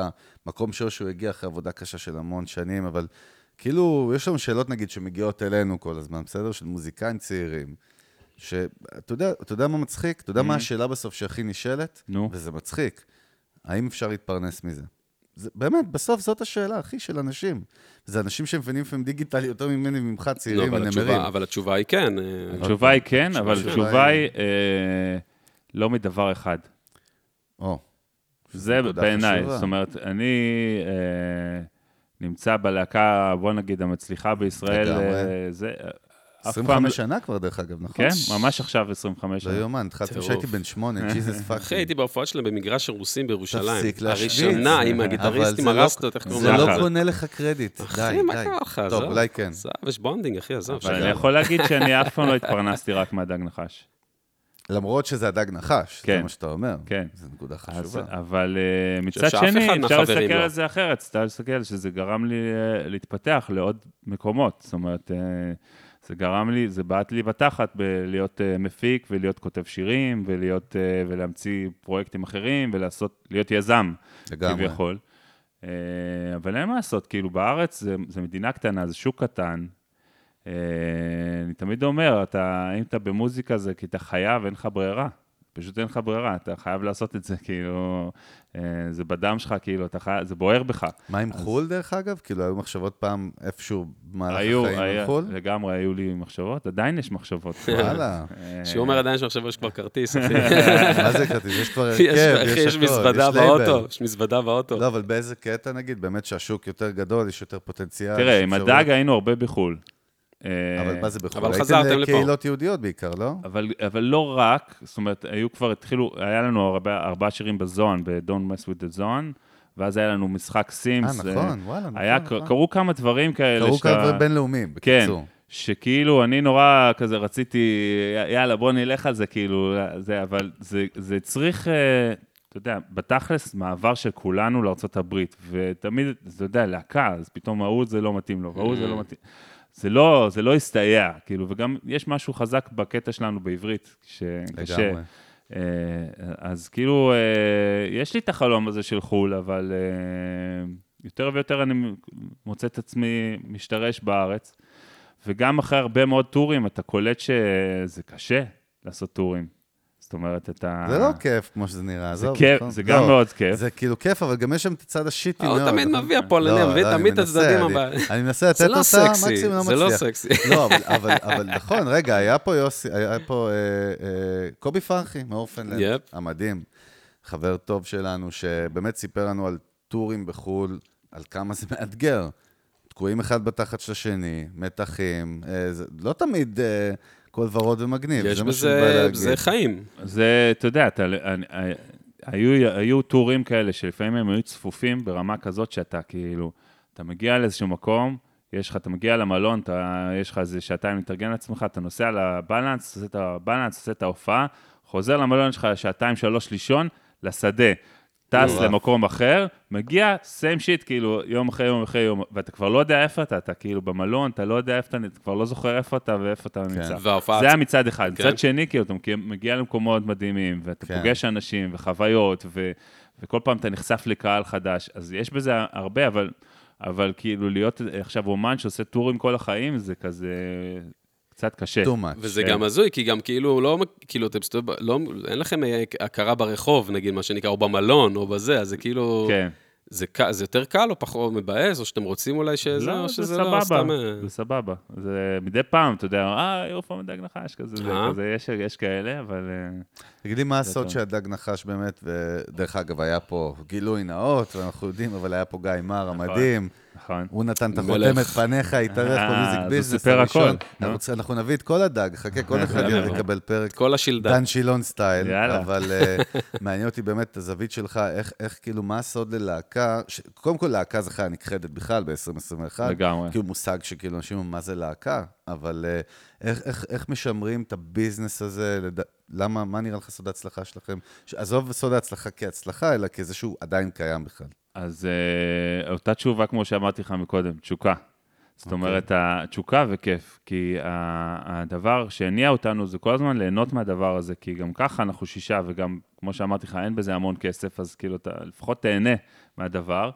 המקום שלו שהוא הגיע אחרי עבודה קשה של המון שנים, אבל כאילו, יש לנו שאלות, נגיד, שמגיעות אלינו כל הזמן, בסדר? של מוזיקאים צעירים. שאתה יודע, אתה יודע מה מצחיק? אתה יודע מה השאלה בסוף שהכי נשאלת? נו. וזה מצחיק. האם אפשר להתפרנס מזה? זה, באמת, בסוף זאת השאלה, אחי, של אנשים. זה אנשים שמבינים לפעמים דיגיטל יותר ממני וממך, לא, צעירים אבל ונמרים. התשובה, אבל התשובה היא כן. אה, התשובה היא כן, אבל התשובה התשובה היא- היא אה, לא מדבר אחד. או, זה בעיניי. זאת אומרת, אני אה, נמצא בלהקה, בוא נגיד, המצליחה בישראל, לגמרי. אה, זה. 25 שנה כבר, דרך אגב, נכון? כן, ממש עכשיו 25 לא שנה. יאומן, התחלתי. כשהייתי בן שמונה, Jesus fucking. אחי, הייתי בהופעה שלהם במגרש הרוסים בירושלים. תפסיק להשוויץ. הראשונה עם אבל הגיטריסט עם זה לא- הרסטות, איך קוראים זה לזה? לא קונה לך קרדיט, די, די. אחי, מה קרה לך? טוב. אולי כן. עזוב, יש bonding, אחי, עזוב. אבל. אני יכול להגיד שאני אף פעם לא התפרנסתי רק מהדג נחש. למרות שזה הדג נחש, זה כן. מה שאתה אומר. כן. זו נקודה אז, חשובה. אבל uh, מצד שני, אפשר להסתכל לא. על זה אחרת, אפשר להסתכל שזה גרם לי uh, להתפתח לעוד מקומות. זאת אומרת, uh, זה גרם לי, זה בעט לי בתחת בלהיות uh, מפיק ולהיות כותב שירים ולהיות, uh, ולהמציא פרויקטים אחרים ולעשות, להיות יזם, לגמרי. כביכול. Uh, אבל אין מה לעשות, כאילו בארץ זה, זה מדינה קטנה, זה שוק קטן. Uh, אני תמיד אומר, אתה, אם אתה במוזיקה זה כי אתה חייב, אין לך ברירה. פשוט אין לך ברירה, אתה חייב לעשות את זה, כאילו, זה בדם שלך, כאילו, אתה חייב, זה בוער בך. מה עם חו"ל, דרך אגב? כאילו, היו מחשבות פעם איפשהו במהלך היו, החיים היה, על חו"ל? לגמרי היו לי מחשבות, עדיין יש מחשבות. וואלה. אה, שהוא אומר עדיין שעכשיו יש כבר כרטיס, אחי. מה זה כרטיס? יש כבר יש- הרכב, יש יש הכל, מזוודה יש לייבל. באוטו, יש מזוודה באוטו. לא, אבל באיזה קטע, נגיד? באמת שהשוק יותר גדול, יש יותר פוטנציאל. תראה, יש עם. הדג היינו הרבה בחו"ל. אה, אבל מה זה בחו"ל? אבל חזרתם הייתם לפה. לקהילות יהודיות בעיקר, לא? אבל, אבל לא רק, זאת אומרת, היו כבר, התחילו, היה לנו הרבה, ארבעה שירים בזון, ב-Don't mess with the zone, ואז היה לנו משחק אה, סימס. נכון, וואלה, נכון. היה, נכון. קרו כמה דברים כאלה. קרו שאתה- כאלה בינלאומיים, כן, בקיצור. שכאילו אני נורא כזה רציתי, יאללה, בוא נלך על זה, כאילו, זה, אבל זה, זה צריך, אה, אתה יודע, בתכלס, מעבר של כולנו לארה"ב, ותמיד, אתה יודע, להקה, אז פתאום ההוא זה לא מתאים לו, וההוא זה לא מתאים. זה לא, זה לא הסתייע, כאילו, וגם יש משהו חזק בקטע שלנו בעברית, שקשה. לגמרי. אה, אז כאילו, אה, יש לי את החלום הזה של חו"ל, אבל אה, יותר ויותר אני מוצא את עצמי משתרש בארץ, וגם אחרי הרבה מאוד טורים, אתה קולט שזה קשה לעשות טורים. זאת אומרת, אתה... זה לא כיף כמו שזה נראה, זה עזוב. כיף, נכון? זה גם לא, מאוד כיף. זה כאילו כיף, אבל גם יש שם את הצד השיטי הוא מאוד. תמיד נכון? מביא הפועל, אני מביא לא, תמיד את הצדדים אני- הבאים. אני מנסה לתת זה לא אותה, סקסי, מקסימום לא זה לא מצליח. סקסי. לא, אבל- אבל אבל נכון, רגע, היה פה יוסי, היה פה אה, אה, קובי פרחי מאורפנלנד. המדהים, חבר טוב שלנו, שבאמת סיפר לנו על טורים בחו"ל, על כמה זה מאתגר. תקועים אחד בתחת של השני, מתחים, אה, זה לא תמיד אה, כל ורוד ומגניב, יש זה מה שאני בא בזה, להגיד. זה חיים. זה, אתה יודע, אתה, אני, אני- היו, היו טורים כאלה שלפעמים הם היו צפופים ברמה כזאת שאתה כאילו, אתה מגיע לאיזשהו מקום, יש לך, אתה מגיע למלון, אתה, יש לך איזה שעתיים להתארגן לעצמך, אתה נוסע לבלנס, עושה את הבלנס, עושה את ההופעה, חוזר למלון, יש לך שעתיים, שלוש לישון, לשדה. טס. למקום אחר, מגיע, same shit, כאילו, יום אחרי יום אחרי יום, ואתה כבר לא יודע איפה אתה, אתה כאילו במלון, אתה לא יודע איפה אתה, אתה כבר לא זוכר איפה אתה ואיפה אתה נמצא. וההופעה זה היה מצד אחד. כן. מצד שני, כאילו, אתה מגיע למקומות מדהימים, ואתה כן. פוגש אנשים וחוויות, ו, וכל פעם אתה נחשף לקהל חדש, אז יש בזה הרבה, אבל, אבל כאילו להיות עכשיו אומן שעושה טורים כל החיים, זה כזה קצת קשה. too much. וזה כן. גם הזוי, כי גם כאילו, לא, כאילו, אתם סתם, לא, אין לכם אה, הכרה ברחוב, נגיד, מה שנקרא, או במלון, או בזה, אז זה כאילו, כן. זה, ק- זה יותר קל או פחות מבאס, או שאתם רוצים אולי שזה, לא, או זה שזה לא סבבה, סתם... אה, זה סבבה. זה מדי פעם, אתה יודע, אה, יופי מדג נחש, כזה, זה, אה. כזה, יש, יש כאלה, אבל... אה, תגיד לי, מה הסוד. שהדג נחש באמת, ודרך אגב, היה פה גילוי נאות, ואנחנו יודעים, אבל היה פה גיא מר המדהים. נכון. הוא נתן את. החותמת פניך, התארח אה, במיוזיק אז הוא ביזנס סיפר הראשון. הכל, אנחנו נביא את כל הדג, חכה, כל אחד יאללה. יקבל פרק. כל השלדה. דן שילון סטייל, יאללה. אבל אה, מעניין אותי באמת את הזווית שלך, איך, איך כאילו, מה הסוד ללהקה, ש... קודם כל להקה זה חיה נכחדת בכלל ב-2021. לגמרי. כאילו מושג שכאילו אנשים אומרים, מה זה להקה? אבל אה, איך, איך, איך משמרים את הביזנס הזה? לד... למה, מה נראה לך סוד ההצלחה שלכם? ש... עזוב סוד ההצלחה כהצלחה, אלא כזה שהוא עדיין קיים בכלל. אז אה, אותה תשובה, כמו שאמרתי לך מקודם, תשוקה. זאת אומרת, התשוקה וכיף, כי הדבר שהניע אותנו זה כל הזמן ליהנות מהדבר הזה, כי גם ככה אנחנו שישה, וגם, כמו שאמרתי לך, אין בזה המון כסף, אז כאילו, אתה לפחות תהנה מהדבר.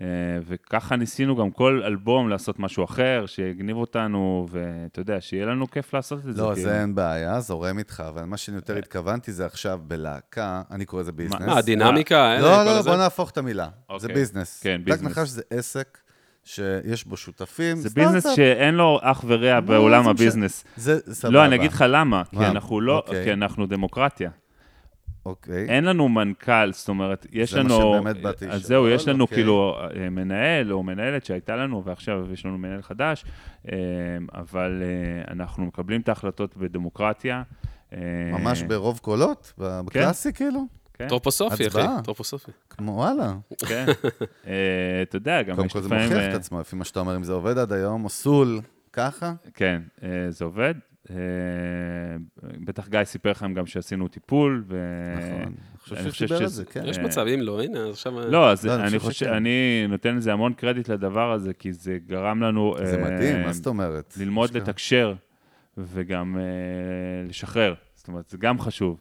אה, וככה ניסינו גם כל אלבום לעשות משהו אחר, שיגניב אותנו, ואתה יודע, שיהיה לנו כיף לעשות את זה. לא, כאילו. זה אין בעיה, זורם איתך, אבל מה שאני יותר התכוונתי זה עכשיו בלהקה, אני קורא לזה business. מה, הדינמיקה? אין, לא, לא? בוא נהפוך את המילה. זה אוקיי. business. כן, business. נחש זה עסק שיש בו שותפים. זה. business שאין לו אח ורע לא, בעולם משנה. ה business. זה סבבה. לא, אני אגיד לך למה, כי? אנחנו לא, אוקיי. כי אנחנו דמוקרטיה. אוקיי. אין לנו מנכ"ל, זאת אומרת, יש זה מה לנו... שבאמת באתי אז לשאול, זהו, יש לנו אוקיי. כאילו אה, מנהל או מנהלת שהייתה לנו, ועכשיו יש לנו מנהל חדש, אה, אבל אה, אנחנו מקבלים את ההחלטות בדמוקרטיה. ממש ברוב קולות? ב- בקלאסי כאילו? כן, טרופוסופי, אחי. טרופוסופי. כמו וואלה. כן. אתה יודע, גם קודם יש כל זה לפעמים... מוכיח את עצמו, לפי מה שאתה אומר, אם זה עובד עד היום, או סול, ככה? כן, זה עובד. אה, בטח גיא סיפר לכם גם שעשינו טיפול, ו... נכון. אני חושב שהוא דיבר על זה, כן. יש אה, מצב, אם לא, הנה, עכשיו... לא, אז לא, אני חושב. אני נותן לזה המון קרדיט לדבר הזה, כי זה גרם לנו... זה אה, מדהים, מה זאת אומרת? ללמוד. לתקשר וגם לשחרר. זאת אומרת, זה גם חשוב.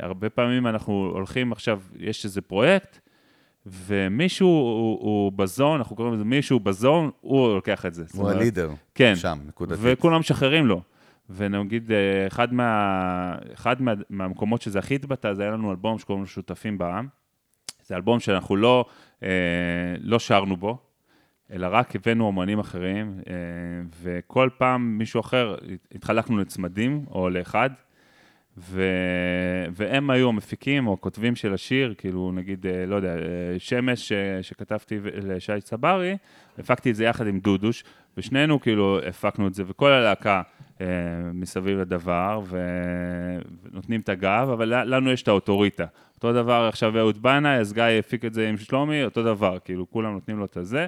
הרבה פעמים אנחנו הולכים עכשיו, יש איזה פרויקט, ומישהו הוא, הוא בזון, אנחנו קוראים לזה מישהו בזון, הוא לוקח את זה. הוא הלידר. כן. שם, נקודתית. וכולם משחררים לו. ונגיד, אה, אחד, מה, אחד מה, מהמקומות שזה הכי התבטא, זה היה לנו אלבום שקוראים לו שותפים בעם. זה אלבום שאנחנו לא, אה, לא שרנו בו, אלא רק הבאנו אומנים אחרים, אה, וכל פעם מישהו אחר, התחלקנו לצמדים או לאחד, ו... והם היו המפיקים או הכותבים של השיר, כאילו נגיד, אה, לא יודע, אה, שמש ש... שכתבתי ו- לשי צברי, הפקתי את זה יחד עם דודוש, ושנינו כאילו הפקנו את זה, וכל הלהקה אה, מסביב לדבר, ו... ונותנים את הגב, אבל לנו יש את האוטוריטה. אותו דבר עכשיו אהוד בנאי, אז גיא הפיק את זה עם שלומי, אותו דבר, כאילו כולם נותנים לו את הזה.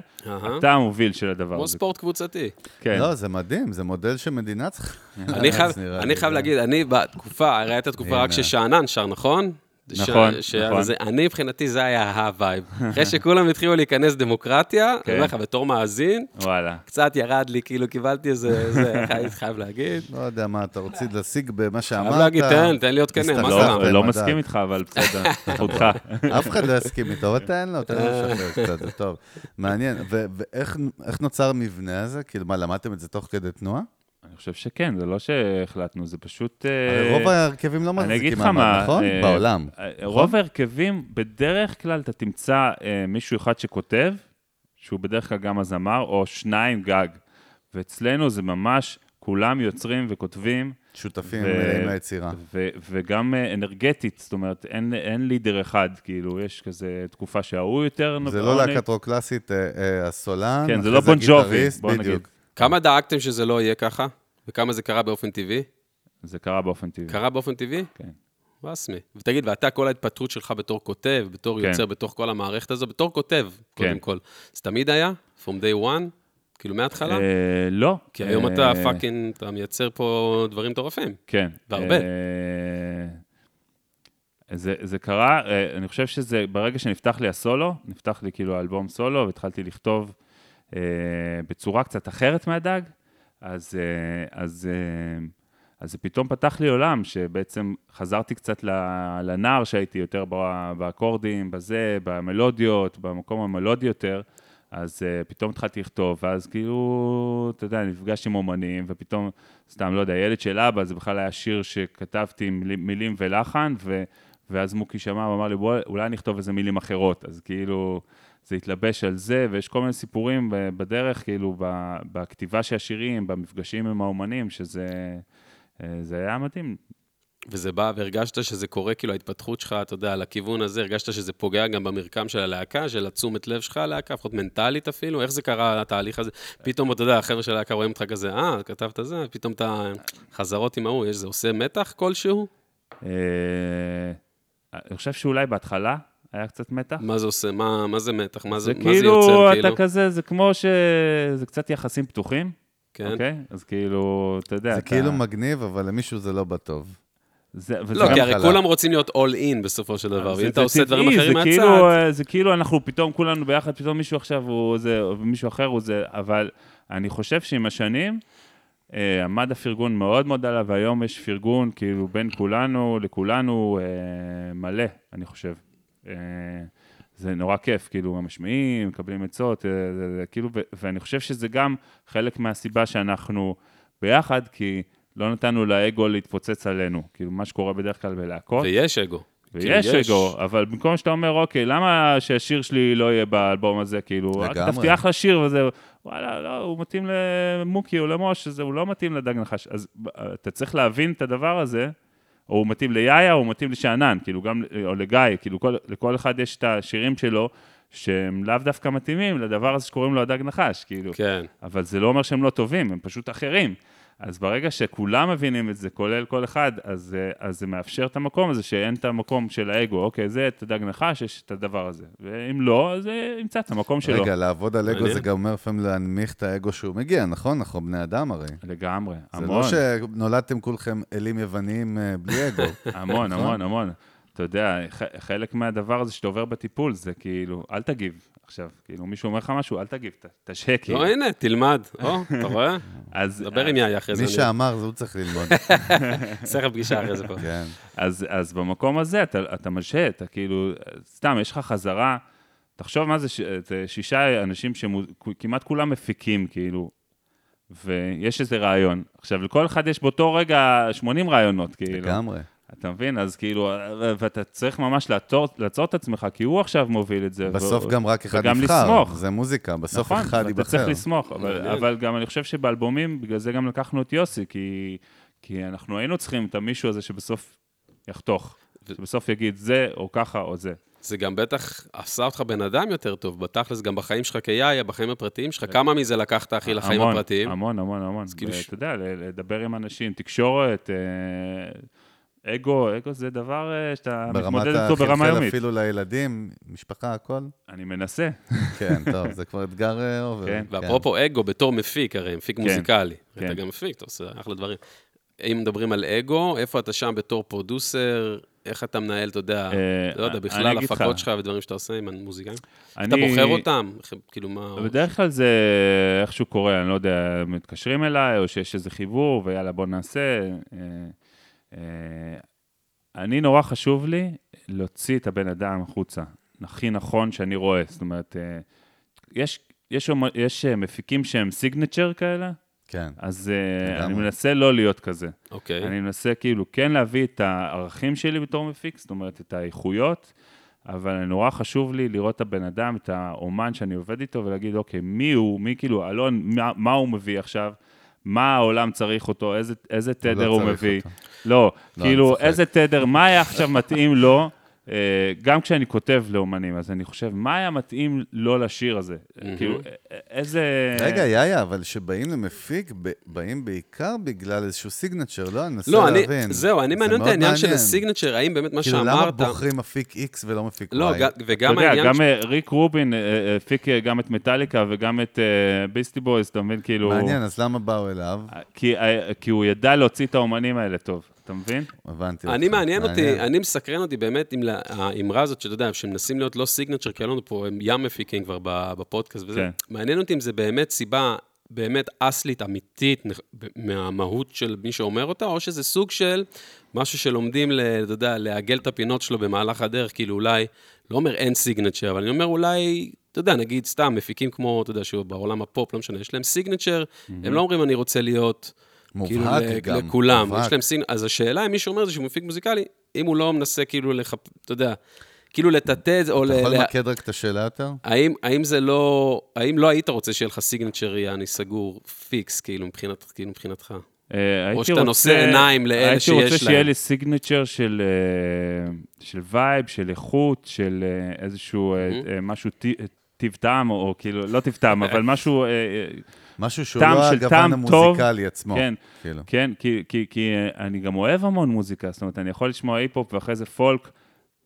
אתה המוביל של הדבר כמו הזה. ספורט קבוצתי. כן. לא, זה מדהים, זה מודל שמדינה צריכה... אני חייב, להגיד, אני בתקופה, הרי הייתה תקופה רק. ששאנן שר, נכון? ש- נכון, ש- נכון. זה- אני מבחינתי זה היה ה vibe. אחרי שכולם התחילו להיכנס דמוקרטיה, כן. אני אומר לך, בתור מאזין, וואלה. קצת ירד לי, כאילו קיבלתי איזה, זה, חייב- חייב להגיד. לא יודע מה אתה רוצה להשיג במה שאמרת. חייב להגיד, תן, תן להיות כן, מה תסתכל. קרה? לא. לא מסכים איתך, אבל בסדר, זכותך. אף אחד לא יסכים איתו, אבל תן לו, תן לו לשחרר קצת, זה טוב. מעניין. ואיך איך נוצר המבנה הזה? כאילו, מה, למדתם את זה תוך כדי תנועה? אני חושב שכן, זה לא שהחלטנו, זה פשוט... אה, רוב ההרכבים לא אני אגיד מחזיקים לך מעמד, מה, נכון? אה, בעולם. אה, רוב ההרכבים, בדרך כלל אתה תמצא מישהו אחד שכותב, שהוא בדרך כלל גם הזמר, או שניים גג. ואצלנו זה ממש, כולם יוצרים וכותבים, שותפים ו- מלאים ליצירה. ו- וגם אנרגטית, זאת אומרת, אין, אין לידר אחד, כאילו, יש כזה תקופה שההוא יותר... זה עונג. לא להקת רוק קלאסית, אה, אה, הסולן, כן, זה לא בון ג'ובי, הגיטריסט, בוא נגיד. כמה דאגתם שזה לא יהיה ככה? וכמה זה קרה באופן טבעי? זה קרה באופן טבעי. קרה באופן טבעי? כן. רסמי. ותגיד, ואתה, כל ההתפתחות שלך בתור כותב, בתור כן. יוצר, בתוך כל המערכת הזו, בתור כותב, קודם כן. כל. זה תמיד היה? From day one? כאילו מההתחלה? אה, לא. כי היום אה, אתה fucking, אתה מייצר פה דברים מטורפים. כן. והרבה. אה, זה, זה קרה, אה, אני חושב שזה, ברגע שנפתח לי הסולו, נפתח לי כאילו אלבום סולו, והתחלתי לכתוב אה, בצורה קצת אחרת מהדג, אז, אה, אז, אה, אז זה פתאום פתח לי עולם, שבעצם חזרתי קצת לנער שהייתי יותר באקורדים, בזה, במלודיות, במקום המלודי יותר, אז uh, פתאום התחלתי לכתוב, ואז כאילו, אתה יודע, נפגש עם אומנים, ופתאום, סתם, לא יודע, ילד של אבא, זה בכלל היה שיר שכתבתי עם מילים- ולחן, ו, ואז מוקי שמע ואמר לי, בוא, אולי נכתוב איזה מילים אחרות. אז כאילו, זה התלבש על זה, ויש כל מיני סיפורים בדרך, כאילו, בכתיבה של השירים, במפגשים עם האומנים, שזה אה, זה היה מדהים. וזה בא, והרגשת שזה קורה, כאילו ההתפתחות שלך, אתה יודע, לכיוון הזה, הרגשת שזה פוגע גם במרקם של הלהקה, של התשומת לב שלך ללהקה, לפחות מנטלית אפילו? איך זה קרה, התהליך הזה? פתאום, אתה יודע, החבר'ה של הלהקה רואים אותך כזה, אה, כתבת זה, פתאום אתה חזרות עם ההוא, יש זה עושה מתח כלשהו? אה, אני חושב שאולי בהתחלה היה קצת מתח. מה זה עושה? מה, מה זה מתח? מה זה, זה מה זה כאילו, יוצר, אתה כאילו? כזה, זה כמו ש... זה קצת יחסים פתוחים, כן. אוקיי? אז כאילו, אתה יודע, זה אתה... כאילו מגניב, אבל למישהו זה לא בטוב. זה, לא, כי הרי חלק. כולם רוצים להיות all in בסופו של דבר, זה- ואם אתה עושה דברים אחרים מהצד... כאילו, זה כאילו אנחנו פתאום כולנו ביחד, פתאום מישהו עכשיו הוא זה, ומישהו אחר הוא זה, אבל אני חושב שעם השנים, אה, עמד הפרגון מאוד מאוד עליו, והיום יש פרגון כאילו בין כולנו לכולנו אה, מלא, אני חושב. אה, זה נורא כיף, כאילו, המשמיעים, מקבלים עצות, אה, כאילו, ואני חושב שזה גם חלק מהסיבה שאנחנו ביחד, כי לא נתנו לאגו להתפוצץ עלינו, כאילו, מה שקורה בדרך כלל בלהקות. ויש אגו. כאילו, ויש יש. אגו, אבל במקום שאתה אומר, אוקיי, למה שהשיר שלי לא יהיה באלבום הזה, כאילו, רק לגמרי. כתבתי אחלה שיר וזה, וואלה, לא, הוא מתאים למוקי או למוש, הוא לא מתאים לדג נחש. אז אתה צריך להבין את הדבר הזה, או הוא מתאים ליאיה, או הוא מתאים לשאנן, כאילו, גם, או לגיא, כאילו, כל, לכל אחד יש את השירים שלו, שהם לאו דווקא מתאימים לדבר הזה שקוראים לו הדג נחש, כאילו. כן. אבל זה לא אומר שהם לא טובים, הם פשוט אחרים. אז ברגע שכולם מבינים את זה, כולל כל אחד, אז, אה, אז זה מאפשר את המקום הזה, שאין את המקום של האגו. אוקיי, זה את הדג נחש, יש את הדבר הזה. ואם לא, אז אה, ימצא את המקום שלו. רגע, לעבוד על אגו. זה גם אומר לפעמים להנמיך את האגו שהוא מגיע, נכון? אנחנו בני אדם הרי. לגמרי, זה המון, לא שנולדתם כולכם אלים יווניים אה, בלי אגו. המון, נכון? המון, המון. אתה יודע, חלק מהדבר הזה שאתה עובר בטיפול, זה כאילו, אל תגיב עכשיו. כאילו, מישהו אומר לך משהו, אל תגיב, תשהה, כאילו. לא, הנה, תלמד. או, אתה רואה? אז, דבר עם יאיה אחרי זה. מי שאמר, זה הוא צריך ללמוד. לך פגישה אחרי זה פה. כן. אז, אז במקום הזה אתה, אתה משהה, אתה כאילו, סתם, יש לך חזרה, תחשוב מה זה, ש, זה שישה אנשים שכמעט כולם מפיקים, כאילו, ויש איזה רעיון. עכשיו, לכל אחד יש באותו רגע 80 רעיונות, כאילו. לגמרי. אתה מבין? אז כאילו, ו- ואתה צריך ממש לעצור, לעצור את עצמך, כי הוא עכשיו מוביל את זה. בסוף ו- גם רק אחד וגם נבחר. לסמוך. זה מוזיקה, בסוף נכון, אחד ייבחר. צריך לסמוך, אבל. אבל גם אני חושב שבאלבומים, בגלל זה גם לקחנו את יוסי, כי, כי אנחנו היינו צריכים את המישהו הזה שבסוף יחתוך, שבסוף יגיד זה, או ככה, או זה. זה גם בטח עשה אותך בן אדם יותר טוב, בתכלס, גם בחיים שלך כיאיה, בחיים הפרטיים שלך, כמה מזה לקחת, אחי, לחיים המון, הפרטיים? המון, המון, המון. כאילו ואתה יודע, לדבר עם אנשים, תקשורת, אה, אגו, אגו זה דבר אה, שאתה ברמת מתמודד איתו ברמה היום יומית. אפילו לילדים, משפחה, הכל. אני מנסה. כן, טוב, זה כבר אתגר אה, over. כן. ואפרופו אגו, בתור מפיק, הרי מפיק מוזיקלי. כן. אתה גם מפיק, אתה עושה אחלה דברים. אם מדברים על אגו, איפה אתה שם בתור producer? איך אתה מנהל, אתה יודע, אה, לא יודע, בכלל. הפקות שלך ודברים שאתה עושה עם המוזיקאים? אתה בוחר אותם? כאילו, מה... בדרך כלל זה איכשהו קורה, אני לא יודע, מתקשרים אליי, או שיש איזה חיבור, ויאללה, בוא נעשה. אה, אני, נורא חשוב לי להוציא את הבן אדם החוצה, הכי נכון שאני רואה. זאת אומרת, אה, יש, יש, יש אה, מפיקים שהם סיגנצ'ר כאלה, כן. אז לגמרי. אני מנסה לא להיות כזה. אוקיי. אני מנסה כאילו כן להביא את הערכים שלי בתור מפיק, זאת אומרת, את האיכויות, אבל נורא חשוב לי לראות את הבן אדם, את האומן שאני עובד איתו, ולהגיד, אוקיי, מי הוא, מי כאילו, אלון, מה, מה הוא מביא עכשיו? מה העולם צריך אותו, איזה, איזה תדר הוא, מביא. אותו. לא, לא, כאילו. איזה תדר, מה היה עכשיו מתאים לו, גם כשאני כותב לאומנים, אז אני חושב, מה היה מתאים לו לשיר הזה? כאילו, איזה... רגע, יאיה, אבל כשבאים למפיק, באים בעיקר בגלל איזשהו סיגנצ'ר, לא? אני מנסה לא, אני, להבין. זהו, אני זה מעניין את העניין של. ה signature, האם באמת מה כאילו, למה שאמרת... בוחרים מפיק X ולא מפיק Y? לא, ג- אתה וגם יודע, העניין... גם ש- אה, ריק רובין אה, אה, הפיק אה, גם את מטאליקה וגם את אה, ביסטי בויז, אתה מבין? כאילו... מעניין, אז למה באו אליו? כי, אה, כי הוא ידע להוציא את האומנים האלה טוב, אתה מבין? הבנתי אני אותך. מעניין אותי, אני מסקרן אותי באמת עם האמרה הזאת, שאתה יודע, שמנסים להיות לא signature, כי היה לנו פה הם ים מפיקים כבר ב- בפודקאסט וזה. כן. מעניין אותי אם זה באמת סיבה באמת אסלית, אמיתית, מהמהות של מי שאומר אותה, או שזה סוג של משהו שלומדים, אתה יודע, לעגל את הפינות שלו במהלך הדרך, כאילו אולי, לא אומר אין סיגנצ'ר, אבל אני אומר אולי... אתה יודע, נגיד סתם, מפיקים כמו, אתה יודע, שהוא בעולם הפופ, לא משנה, יש להם סיגנצ'ר, הם לא אומרים, אני רוצה להיות מובהק כאילו גם, לכולם, מובהק. יש להם סינ... אז השאלה, אם מישהו אומר את זה שהוא מפיק מוזיקלי, אם הוא לא מנסה כאילו לחפ... אתה יודע, כאילו לטאטא את זה, או ל... אתה יכול למקד רק את השאלה יותר? האם, האם זה לא... האם לא היית רוצה שיהיה לך סיגנצ'ר יעני סגור, פיקס, כאילו, מבחינת, כאילו, מבחינתך? אה, הייתי שאתה נושא עיניים לאלה הייתי שיש רוצה שיהיה להם. לי signature של, אה, של vibe, של איכות, של אה, איזשהו אה, משהו טיב טעם, או, או כאילו, לא טיב טעם, אבל משהו... משהו שהוא לא הגוון טעם טוב. המוזיקלי עצמו. כן, כאילו. כן, כי, כי, כי אה, אני גם אוהב המון מוזיקה, זאת אומרת, אני יכול לשמוע היפ-הופ ואחרי זה פולק,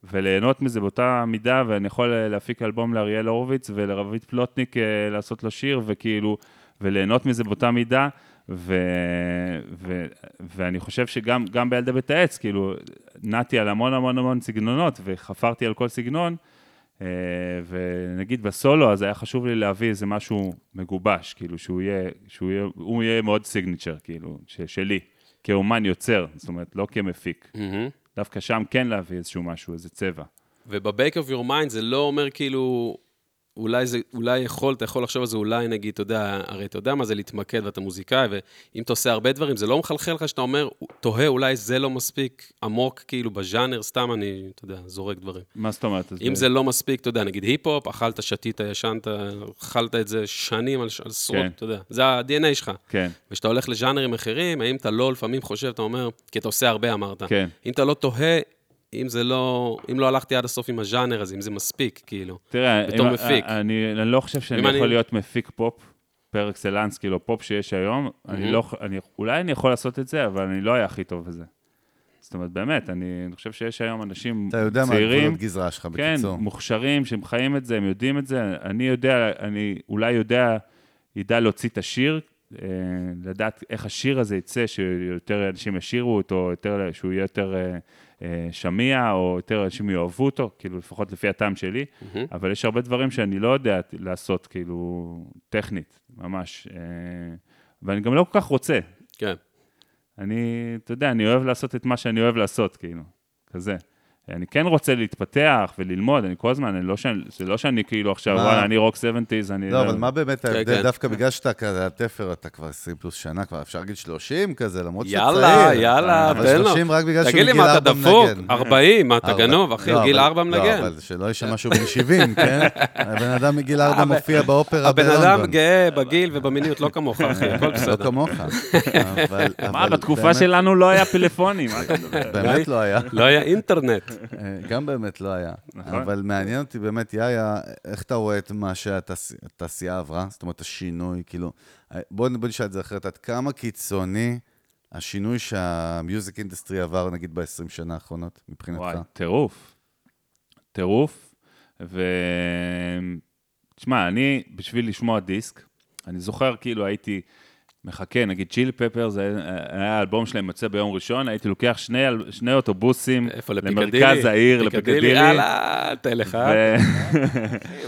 וליהנות מזה באותה מידה, ואני יכול אה, להפיק אלבום לאריאל הורוביץ ולרביד פלוטניק אה, לעשות לו שיר, וכאילו, וליהנות מזה באותה מידה, ו, ו, ואני חושב שגם גם בילדי בית העץ, כאילו, נעתי על המון המון המון סגנונות, וחפרתי על כל סגנון, ונגיד בסולו, אז היה חשוב לי להביא איזה משהו מגובש, כאילו, שהוא יהיה, שהוא יהיה, הוא יהיה מאוד סיגניצ'ר, כאילו, ש, שלי, כאומן יוצר, זאת אומרת, לא כמפיק. מהמם. דווקא שם כן להביא איזשהו משהו, איזה צבע. וב-Bake of your mind זה לא אומר כאילו, אולי זה, אולי יכול, אתה יכול לחשוב על זה, אולי נגיד, אתה יודע, הרי אתה יודע מה זה להתמקד ואתה מוזיקאי, ואם אתה עושה הרבה דברים, זה לא מחלחל לך שאתה אומר, תוהה, אולי זה לא מספיק עמוק, כאילו, בז'אנר, סתם אני, אתה יודע, זורק דברים. מה זאת אומרת? אם זה לא מספיק, אתה יודע, נגיד היפ-הופ, אכלת, שתית, ישנת, אכלת את זה שנים על על עשרות, כן. אתה יודע, זה ה-DNA שלך. כן, וכשאתה הולך לז'אנרים אחרים, האם אתה לא לפעמים חושב, אתה אומר, כי אתה עושה הרבה, אמרת. כן. אם אתה לא תוהה, אם זה לא, אם לא הלכתי עד הסוף עם הז'אנר הזה, אם זה מספיק, כאילו. תראה, בתור אם- מפיק. אני, אני לא חושב שאני יכול אני- להיות מפיק פופ פר אקסלנס, כאילו פופ שיש היום, אני לא, אני, אולי אני יכול לעשות את זה, אבל אני לא אהיה הכי טוב בזה. זאת אומרת, באמת, אני, אני חושב שיש היום אנשים אתה יודע מה צעירים, הגבולות גזרה שלך, כן, בקיצור. מוכשרים, שהם חיים את זה, הם יודעים את זה. אני יודע, אני אולי יודע, ידע להוציא את השיר, אה, לדעת איך השיר הזה יצא, שיותר אנשים ישירו אותו, יותר, שהוא יהיה יותר אה, שמיע, או יותר אנשים יאהבו אותו, כאילו, לפחות לפי הטעם שלי. אבל יש הרבה דברים שאני לא יודע לעשות, כאילו, טכנית, ממש. אה, ואני גם לא כל כך רוצה. כן. אני, אתה יודע, אני אוהב לעשות את מה שאני אוהב לעשות, כאילו, כזה. אני כן רוצה להתפתח וללמוד, אני כל הזמן, אני לא שאני, זה לא שאני כאילו עכשיו, מה? וואלה, אני רוק 70's, אני... לא, אבל מה באמת ההבדל? כן. דווקא בגלל שאתה כזה התפר, אתה כבר 20 פלוס שנה, כבר אפשר להגיד 30 כזה, למרות שצעיר. יאללה, יאללה, אבל תן לו. 30 רק בגלל שהוא תגיד לי, מה, אתה 4 דפוק? מנגן. 40, מה, אתה. גנוב, אחי, לא, גיל אבל- 4 לא, מנגן. אבל שלא יישמע שהוא בן 70, כן? הבן אדם מגיל 4 מופיע באופרה הבן אדם בלונדון. גאה בגיל ובמיניות, לא כמוך, אחי, הכל לא בסדר. כמוך. אבל- מה, אבל בתקופה שלנו לא היה פלאפונים? באמת לא היה. לא היה אינטרנט. אה, גם באמת לא היה. נכון. אבל מעניין אותי באמת, יאיה, איך אתה רואה את מה שהתעשייה עברה? זאת אומרת, השינוי, כאילו... אה, בוא בוא נשאל את זה אחרת, עד כמה קיצוני השינוי שהמיוזיק industry עבר, נגיד, ב-20 שנה האחרונות, מבחינתך? וואי, טירוף. טירוף. ו... תשמע, אני, בשביל לשמוע דיסק, אני זוכר כאילו הייתי מחכה, נגיד Chili Pepper, זה היה האלבום שלהם יוצא ביום ראשון, הייתי לוקח שני, שני אוטובוסים? למרכז העיר, לפיקדילי, יאללה, תן לך. ו-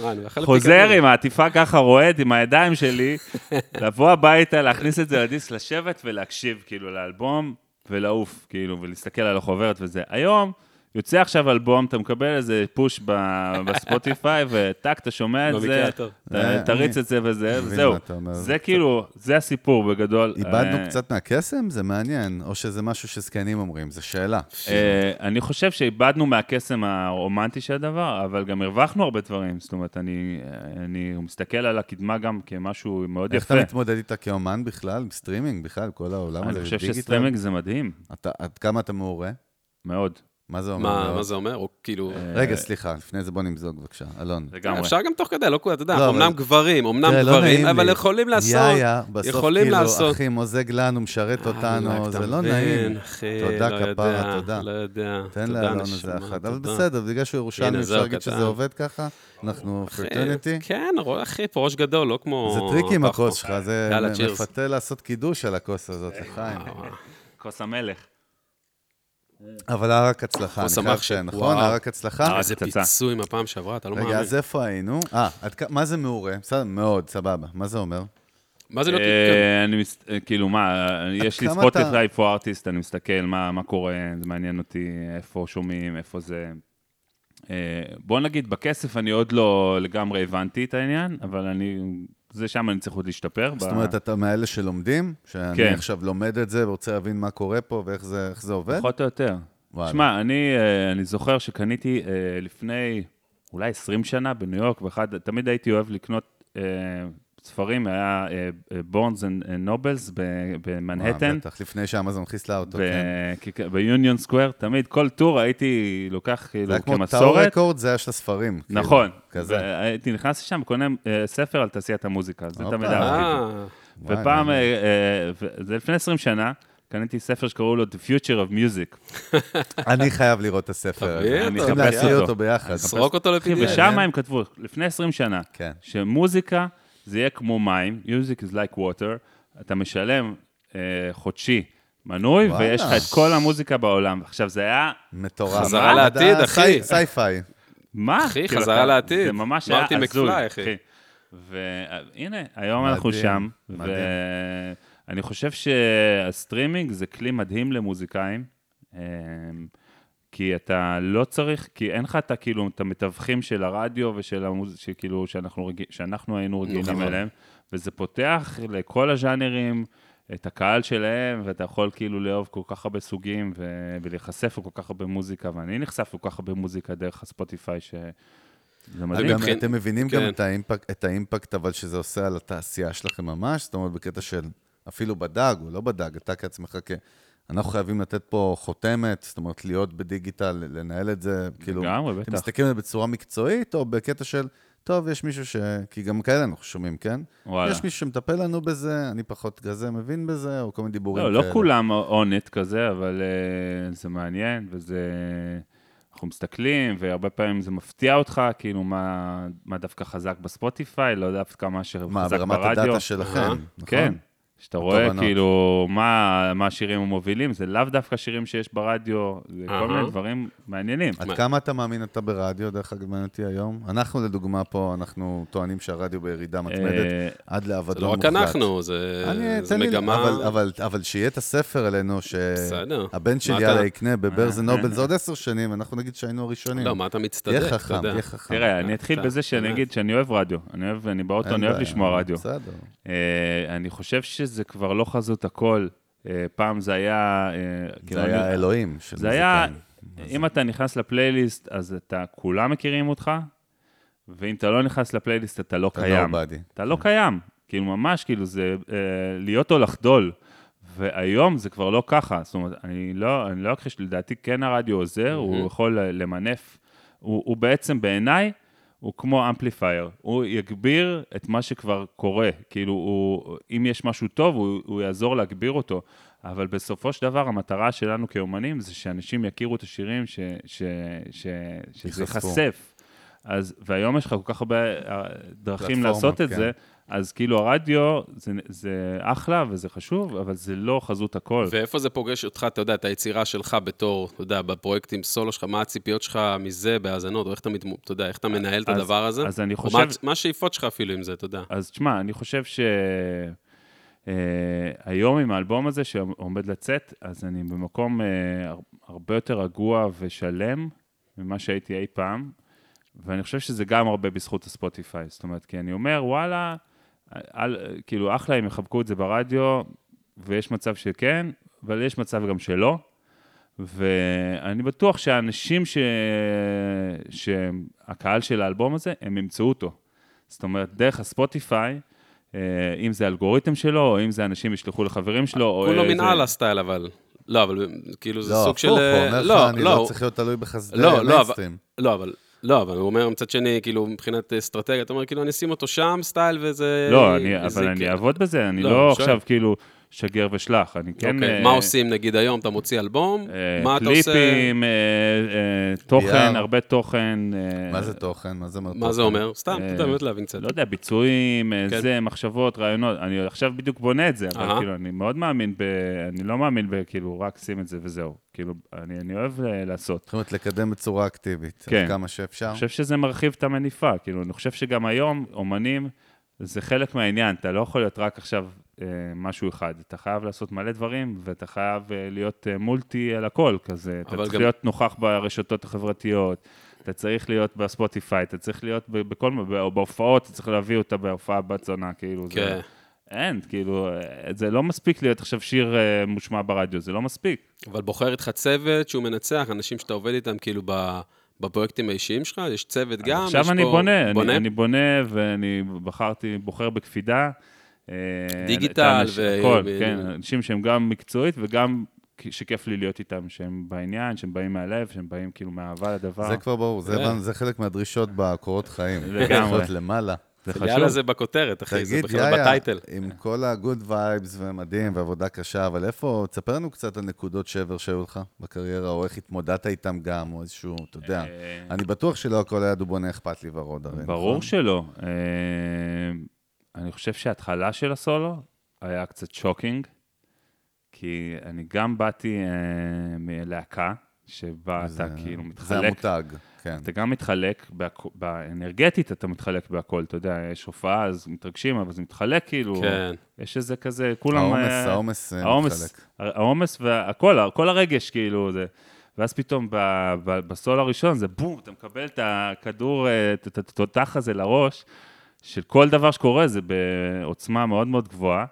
מה, אני מאחל חוזר. עם העטיפה ככה רועד, עם הידיים שלי, לבוא הביתה, להכניס את זה לדיסק, לשבת ולהקשיב, כאילו, לאלבום, ולעוף, כאילו, ולהסתכל על החוברת וזה. היום, יוצא עכשיו אלבום, אתה מקבל איזה push ב- בספוטיפיי, וטאק, אתה שומע את במקרה זה, אה, תריץ את זה וזה, וזהו. זה כאילו, זה הסיפור בגדול. איבדנו אה, קצת מהקסם? זה מעניין. או שזה משהו שזקנים אומרים, זו שאלה. אה, אני חושב שאיבדנו מהקסם הרומנטי של הדבר, אבל גם הרווחנו הרבה דברים. זאת אומרת, אני, אני מסתכל על הקדמה גם כמשהו מאוד איך יפה. אתה מתמודד איתה כאומן בכלל, עם סטרימינג בכלל, כל העולם הזה, אני חושב? שסטרימינג זה מדהים, אתה- עד כמה אתה מעורה? מאוד. מה זה אומר? מה? מה זה אומר? או כאילו... רגע, סליחה, לפני זה בוא נמזוג בבקשה. אלון. לגמרי. אפשר גם תוך כדי, לא כולם, אתה יודע, לא, אמנם אבל- גברים, אמנם לא גברים, אבל לי. יכולים לעשות, יאיה, בסוף יכולים כאילו, לעשות. אחי, מוזג לנו, משרת אה, אותנו, אתה זה לא נעים. אחי, תודה, לא כפרה, יודע, תודה. לא יודע. תן לאלון הזה אחת. אבל. בסדר, בגלל שהוא ירושלמי, אפשר להגיד. שזה עובד ככה? אנחנו אחי, fraternity? כן, אחי, פה ראש גדול, לא כמו... זה טריקי עם. הכוס שלך, זה. מפתה לעשות קידוש על הכוס הזאת, לחיים. כוס המלך. אבל ערק הצלחה, אני חייב המחשב, לציין, נכון? וואו. ערק הצלחה? אה, איזה פצצה. פיצוי מהפעם שעברה, אתה לא מאמין. רגע, אז איפה היינו? אה, מה זה מעורה? בסדר, מאוד, סבבה. מה זה אומר? מה זה לא... אה, מס- אה, כאילו, מה, יש לי ספוטיפיי for artist, אני מסתכל מה מה קורה, זה מעניין אותי, איפה שומעים, איפה זה. אה, בוא נגיד, בכסף אני עוד לא לגמרי הבנתי את העניין, אבל אני, זה שם אני צריך עוד להשתפר. זאת ב- אומרת, אתה מאלה שלומדים? שאני כן. עכשיו לומד את זה ורוצה להבין מה קורה פה ואיך זה עובד? פחות או יותר. שמע, אני, אה, אני זוכר שקניתי אה, לפני אולי 20 שנה בניו יורק, ואחד, תמיד הייתי אוהב לקנות אה, ספרים, היה Barnes and Nobles וואו, במנהטן. בטח, לפני שאמזון חיסלה אותו, כן. ב Union Square, תמיד, כל טור הייתי לוקח זה כאילו היה כמו Tower כמסורת. Record, זה היה של הספרים. כאילו, נכון. כזה. והייתי נכנס לשם וקונה אה, ספר על תעשיית המוזיקה, זה. תמיד אהבתי. אה, וואי, ופעם. אה, אה, זה לפני 20 שנה, קניתי ספר שקראו לו The Future of Music. אני חייב לראות את הספר הזה. אני להקריא אותו. אותו ביחד. סרוק אותו ל-PDF. ושם הם כתבו, לפני 20 שנה, כן. שמוזיקה זה יהיה כמו מים, music is like water, אתה משלם אה, חודשי מנוי, וואלה. ויש לך את כל המוזיקה בעולם. עכשיו, זה היה, מטורף. חזרה לעתיד, אחי. sci- sci-fi. מה? אחי, כאילו, חזרה לעתיד. זה ממש היה הזוי, מקפליי, אחי. והנה, היום אנחנו מדהים, שם, מדהים. ואני חושב שהסטרימינג זה כלי מדהים למוזיקאים, אמ, כי אתה לא צריך, כי אין לך את כאילו, את המתווכים של הרדיו ושל המוז... שכאילו, שאנחנו, רג... שאנחנו היינו רגילים נכון. אליהם, וזה פותח לכל הז'אנרים. את הקהל שלהם, ואתה יכול כאילו לאהוב כל כך הרבה סוגים ו... ולהיחשף לכל כך הרבה מוזיקה, ואני נחשף לכל כך הרבה מוזיקה דרך הספוטיפיי, שזה מדהים. גם אתם מבינים גם כן. את האימפקט, את האימפקט, אבל שזה עושה על התעשייה שלכם ממש? זאת אומרת, בקטע של אפילו בדג או לא בדג, אתה כעצמך כ... אנחנו חייבים לתת פה חותמת, זאת אומרת, להיות בדיגיטל, לנהל את זה, כאילו... לגמרי, אתם בטח. מסתכלים על זה בצורה מקצועית, או בקטע של, טוב, יש מישהו ש... כי גם כאלה אנחנו שומעים, כן? וואלה. יש מישהו שמטפל לנו בזה, אני פחות כזה מבין בזה, או כל מיני דיבורים לא, כאלה. לא כולם אונט כזה, אבל uh, זה מעניין, וזה... אנחנו מסתכלים, והרבה פעמים זה מפתיע אותך, כאילו, מה, מה דווקא חזק בספוטיפיי, לא דווקא מה שחזק מה, ברדיו. ברמת הדאטה שלכם, נכון? כן. שאתה רואה התובנות. כאילו מה, מה השירים המובילים, זה לאו דווקא שירים שיש ברדיו, זה כל אהה. מיני דברים מעניינים. עד כמה אתה מאמין אתה ברדיו, דרך אגב, מעניין אותי היום? אנחנו, לדוגמה, פה, אנחנו טוענים שהרדיו בירידה מתמדת אה, עד זה לאבדון לא רק מוחלט. אנחנו, זה אני, זה תן לי, מגמה... אבל, אבל, אבל שיהיה את הספר אלינו, בסדר. שהבן שלי יאללה אתה- יקנה בברז נובל, זה עוד עשר שנים, אנחנו נגיד שהיינו הראשונים. לא, מה אתה מצטדק, תהיה אתה חכם, יודע. תהיה חכם. תראה, אני אתחיל בזה שאני. אגיד שאני אוהב רדיו. אני אוהב, אני באוטו, אני אוהב לשמוע רדיו. בסדר. אה, אני חושב שזה כבר לא חזות הכל. אה, פעם זה היה... אה, כאילו, זה היה אני- אלוהים של זה היה, מוזיקאים. אם אתה נכנס לפלייליסט, אז אתה, כולם מכירים אותך, ואם אתה לא נכנס לפלייליסט, אתה לא אתה קיים. nobody. אתה לא קיים. כאילו, ממש, כאילו, זה אה, להיות או לחדול. והיום זה כבר לא ככה. זאת אומרת, אני לא, אני לא אכחיש, לדעתי כן הרדיו עוזר, הוא יכול למנף. הוא, הוא בעצם, בעיניי, הוא כמו אמפליפייר. הוא יגביר את מה שכבר קורה. כאילו, הוא, אם יש משהו טוב, הוא, הוא יעזור להגביר אותו. אבל בסופו של דבר, המטרה שלנו כאומנים זה שאנשים יכירו את השירים, ש, ש, ש, שזה. ייחשף. אז, והיום יש לך כל כך הרבה אה, דרכים לעשות את כן. זה, אז כאילו הרדיו זה, זה אחלה וזה חשוב, אבל זה לא חזות הכל. ואיפה זה פוגש אותך, אתה יודע, את היצירה שלך בתור, אתה יודע, בפרויקטים סולו שלך, מה הציפיות שלך מזה בהאזנות, או איך אתה, מת, אתה יודע, איך אתה מנהל את אז- הדבר הזה? אז אני חושב- מה, מה השאיפות שלך אפילו עם זה, אתה יודע. אז תשמע, אני חושב ש... אה, היום עם האלבום הזה שעומד לצאת, אז אני במקום אה, הר- הרבה יותר רגוע ושלם ממה שהייתי אי פעם, ואני חושב שזה גם הרבה בזכות הספוטיפיי. זאת אומרת, כי אני אומר, וואלה, אל, כאילו, אחלה אם יחבקו את זה ברדיו, ויש מצב שכן, אבל יש מצב גם שלא. ואני בטוח שהאנשים ש... שהקהל של האלבום הזה, הם ימצאו אותו. זאת אומרת, דרך הספוטיפיי, אה, אם זה אלגוריתם שלו, או אם זה אנשים ישלחו לחברים שלו, או... כולו איזה- מנהל הסטייל, אבל... לא, אבל כאילו זה לא, סוג של... הפוך, הוא אומר לך, לא, אני לא, לא צריך להיות תלוי בחסדי לא, לא, אבל-. לא, אבל... הוא אומר מצד שני, כאילו, מבחינת אסטרטגיה, אתה אומר, כאילו, אני אשים אותו שם, סטייל, וזה... לא, אני, אבל אני כן. אעבוד בזה, אני לא, לא. עכשיו כאילו שגר ושלח, אני כן... אוקיי, אה, מה עושים, נגיד, היום אתה מוציא אלבום, אה, מה אתה עושה... קליפים, אה, אה, תוכן. הרבה תוכן. אה, מה זה תוכן? מה זה אומר מה זה? אומר? סתם, אתה אה, באמת להבין קצת. לא יודע, ביצועים, אה, כן. זה, מחשבות, רעיונות. אני עכשיו בדיוק בונה את זה, אבל. כאילו, אני מאוד מאמין ב... אני לא מאמין בכאילו, רק שים את זה וזהו. כאילו, אני אני אוהב אה, לעשות. זאת אומרת, לקדם בצורה אקטיבית. כן. כמה שאפשר. אני חושב שזה מרחיב את המניפה, כאילו, אני חושב שגם היום, אומנים, זה חלק מהעניין, אתה לא יכול להיות רק עכשיו אה, משהו אחד, אתה חייב לעשות מלא דברים, ואתה חייב אה, להיות אה, מולטי על הכל כזה, אתה צריך גם- להיות נוכח ברשתות החברתיות, אתה צריך להיות בספוטיפיי, אתה צריך להיות בכל, או בהופעות, אתה צריך להביא אותה בהופעה בת זונה, כאילו, כן. זה... אין, כאילו, אה, זה לא מספיק להיות עכשיו שיר אה, מושמע ברדיו, זה לא מספיק. אבל בוחר איתך צוות שהוא מנצח, אנשים שאתה עובד איתם, כאילו, ב- בפרויקטים האישיים שלך, יש צוות גם. עכשיו אני בונה, בונה? אני, אני בונה ואני בחרתי, בוחר בקפידה. אה, דיגיטל ו- הכל, ו- כן, אנשים שהם גם מקצועית וגם שכיף לי להיות איתם, שהם בעניין, שהם באים מהלב, שהם באים כאילו מאהבה לדבר. זה כבר ברור, זה חלק מהדרישות בקורות חיים. לגמרי. למעלה. זה חשוב. יאללה, זה בכותרת, אחי, זה בכלל יאיה, ב title. עם כל ה-good vibes ומדהים ועבודה קשה, אבל איפה, תספר לנו קצת על נקודות שבר שהיו לך בקריירה, או איך התמודדת איתם גם, או איזשהו, אתה יודע. אה, אני בטוח שלא הכל היה דובוני אכפת לי ורוד, הרי, ברור נכון? שלא. אני חושב שההתחלה של הסולו היה קצת shocking, כי אני גם באתי אה, מלהקה, שבה זה- אתה כאילו זה מתחלק. המותג, כן. אתה גם מתחלק, בהכ- באנרגטית אתה מתחלק בהכל, אתה יודע, יש הופעה, אז מתרגשים, אבל זה מתחלק כאילו, כן. יש איזה כזה, כולם... העומס, אה, העומס אה, העומס, מתחלק. העומס והכל, כל הרגש כאילו, זה... ואז פתאום ב- ב- בסול הראשון זה בום, אתה מקבל את הכדור, אה, את התותח הזה לראש, של כל דבר שקורה זה בעוצמה מאוד מאוד גבוהה,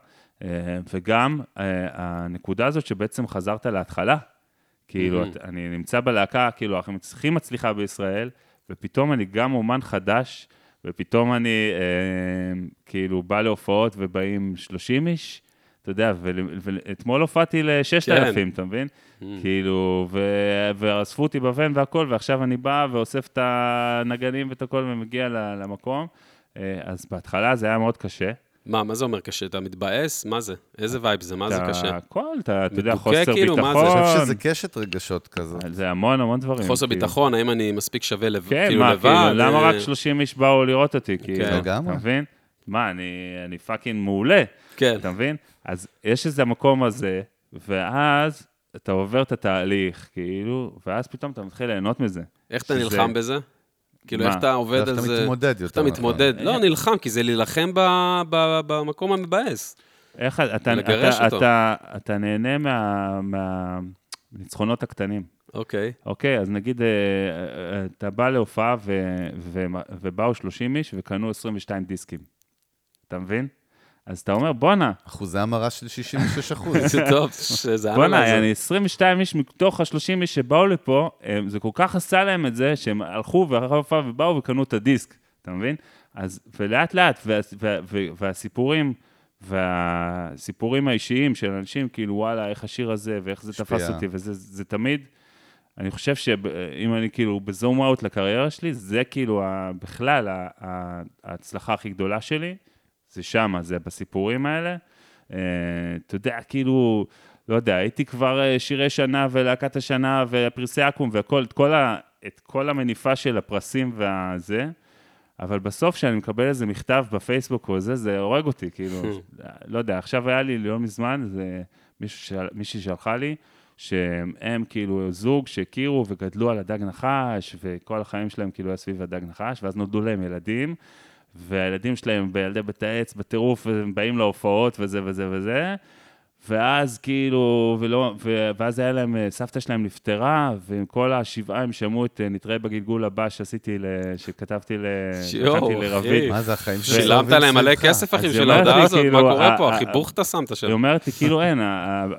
אה, וגם אה, הנקודה הזאת שבעצם חזרת להתחלה. כאילו, Mhm. את- אני נמצא בלהקה, כאילו, אנחנו הכי מצליחה בישראל, ופתאום אני גם אומן חדש, ופתאום אני אה, כאילו בא להופעות ובאים 30 איש, אתה יודע, ול- ואתמול הופעתי ל-6,000, כן. אתה מבין? כאילו, ו- ואספו אותי בוואן והכל, ועכשיו אני בא ואוסף את הנגנים ואת הכל ומגיע למקום. אה, אז בהתחלה זה היה מאוד קשה. מה, מה זה אומר קשה? אתה מתבאס? מה זה? איזה vibe זה? מה זה אתה- קשה? הכל, אתה, אתה יודע, חוסר כאילו, מה זה? ביטחון. אני חושב שזה קשת רגשות כזאת. זה המון המון דברים. חוסר כאילו. ביטחון, האם אני מספיק שווה לב- כן, כאילו מה, לבד? כאילו, למה אה, רק 30 איש באו לראות אותי? כאילו, לגמרי. אתה מבין? מה, אני, אני fucking מעולה, כן. אתה מבין? אז יש איזה מקום הזה, ואז אתה עובר את התהליך, כאילו, ואז פתאום אתה מתחיל ליהנות מזה. איך אתה שזה- נלחם בזה? כאילו, מה? איך אתה עובד איך על אתה זה? מתמודד איך יותר אתה נכון. מתמודד? לא, נלחם, כי זה להילחם ב- ב- במקום המבאס. איך אתה, אתה, אותו. אתה, אתה נהנה מה- מהניצחונות הקטנים. אוקיי. אוקיי, אז נגיד, אה, אה, אתה בא להופעה ו- ו- ובאו 30 איש וקנו 22 דיסקים. אתה מבין? אז אתה אומר, בואנה, אחוזי המרה של 66 אחוז. זה טוב, שזה בואנה, אני 22 איש מתוך ה-30 איש שבאו לפה, זה כל כך עשה להם את זה, שהם הלכו ואחרי ההופעה ובאו וקנו את הדיסק, אתה מבין? אז, ולאט לאט, וה, וה, וה, והסיפורים, והסיפורים האישיים של אנשים, כאילו, וואלה, איך השיר הזה, ואיך זה. תפס אותי, וזה זה תמיד, אני חושב שאם אני כאילו בזום אאוט לקריירה שלי, זה כאילו ה, בכלל ההצלחה הכי גדולה שלי, זה שמה, זה בסיפורים האלה. אה, אתה יודע, כאילו, לא יודע, הייתי כבר אה, שירי שנה ולהקת השנה ופרסי אקו"ם והכל, את כל, ה, את כל המניפה של הפרסים והזה, אבל בסוף, כשאני מקבל איזה מכתב בפייסבוק או זה, זה הורג אותי, כאילו, לא יודע, עכשיו היה לי לא מזמן, זה מישהי שלחה לי, שהם כאילו זוג שהכירו וגדלו על הדג נחש, וכל החיים שלהם כאילו היה סביב הדג נחש, ואז נולדו להם ילדים, והילדים שלהם בילדי בית העץ בטירוף, והם באים להופעות וזה וזה וזה, ואז כאילו, ולא, ו, ואז היה להם, סבתא שלהם נפטרה, ועם כל השבעה הם שמעו את נתראה בגלגול הבא שעשיתי, שכתבתי לרבית. מה זה החיים שלהם? שילמת להם מלא כסף, אחי, בשביל ההודעה הזאת, מה קורה פה? החיבוך אתה שמת שם. היא אומרת לי, כאילו, אין,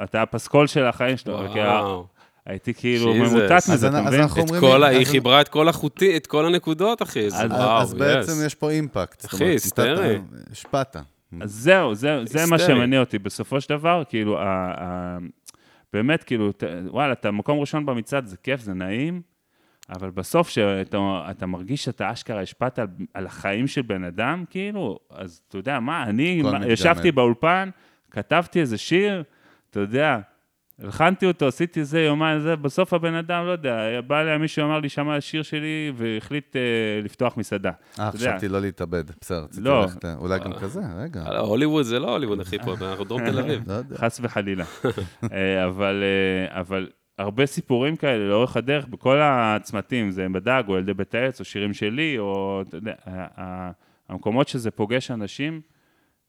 אתה הפסקול של החיים שלו. הייתי כאילו ממוטט מזה, אתה מבין? אומרים... כל, היא חיברה את כל החוטי, את כל הנקודות, אחי, אז וואו, אז בעצם יש פה אימפקט. אחי, היסטרי. השפעת. אז זהו, זה, זה מה שמניע אותי. בסופו של דבר, כאילו, באמת, כאילו, וואלה, אתה מקום ראשון במצעד, זה כיף, זה נעים, אבל בסוף, כשאתה מרגיש שאתה אשכרה השפעת על, על החיים של בן אדם, כאילו, אז אתה יודע מה, אני ישבתי באולפן, כתבתי איזה שיר, אתה יודע, הלחנתי אותו, עשיתי זה, יומיים זה, בסוף הבן אדם, לא יודע, בא אליי מישהו, אמר לי, שמע השיר שלי, והחליט uh, לפתוח מסעדה. אה, חשבתי לא להתאבד, בסדר, רציתי לא. ללכת, אולי גם כזה, רגע. הוליווד זה לא הוליווד, אחי, פה, אנחנו דרום תל אביב. לא יודע. חס וחלילה. אה, אבל, אה, אבל הרבה סיפורים כאלה לאורך הדרך, בכל הצמתים, זה בדג, או ילדי בית העץ, או שירים שלי, או, אתה יודע, המקומות שזה פוגש אנשים,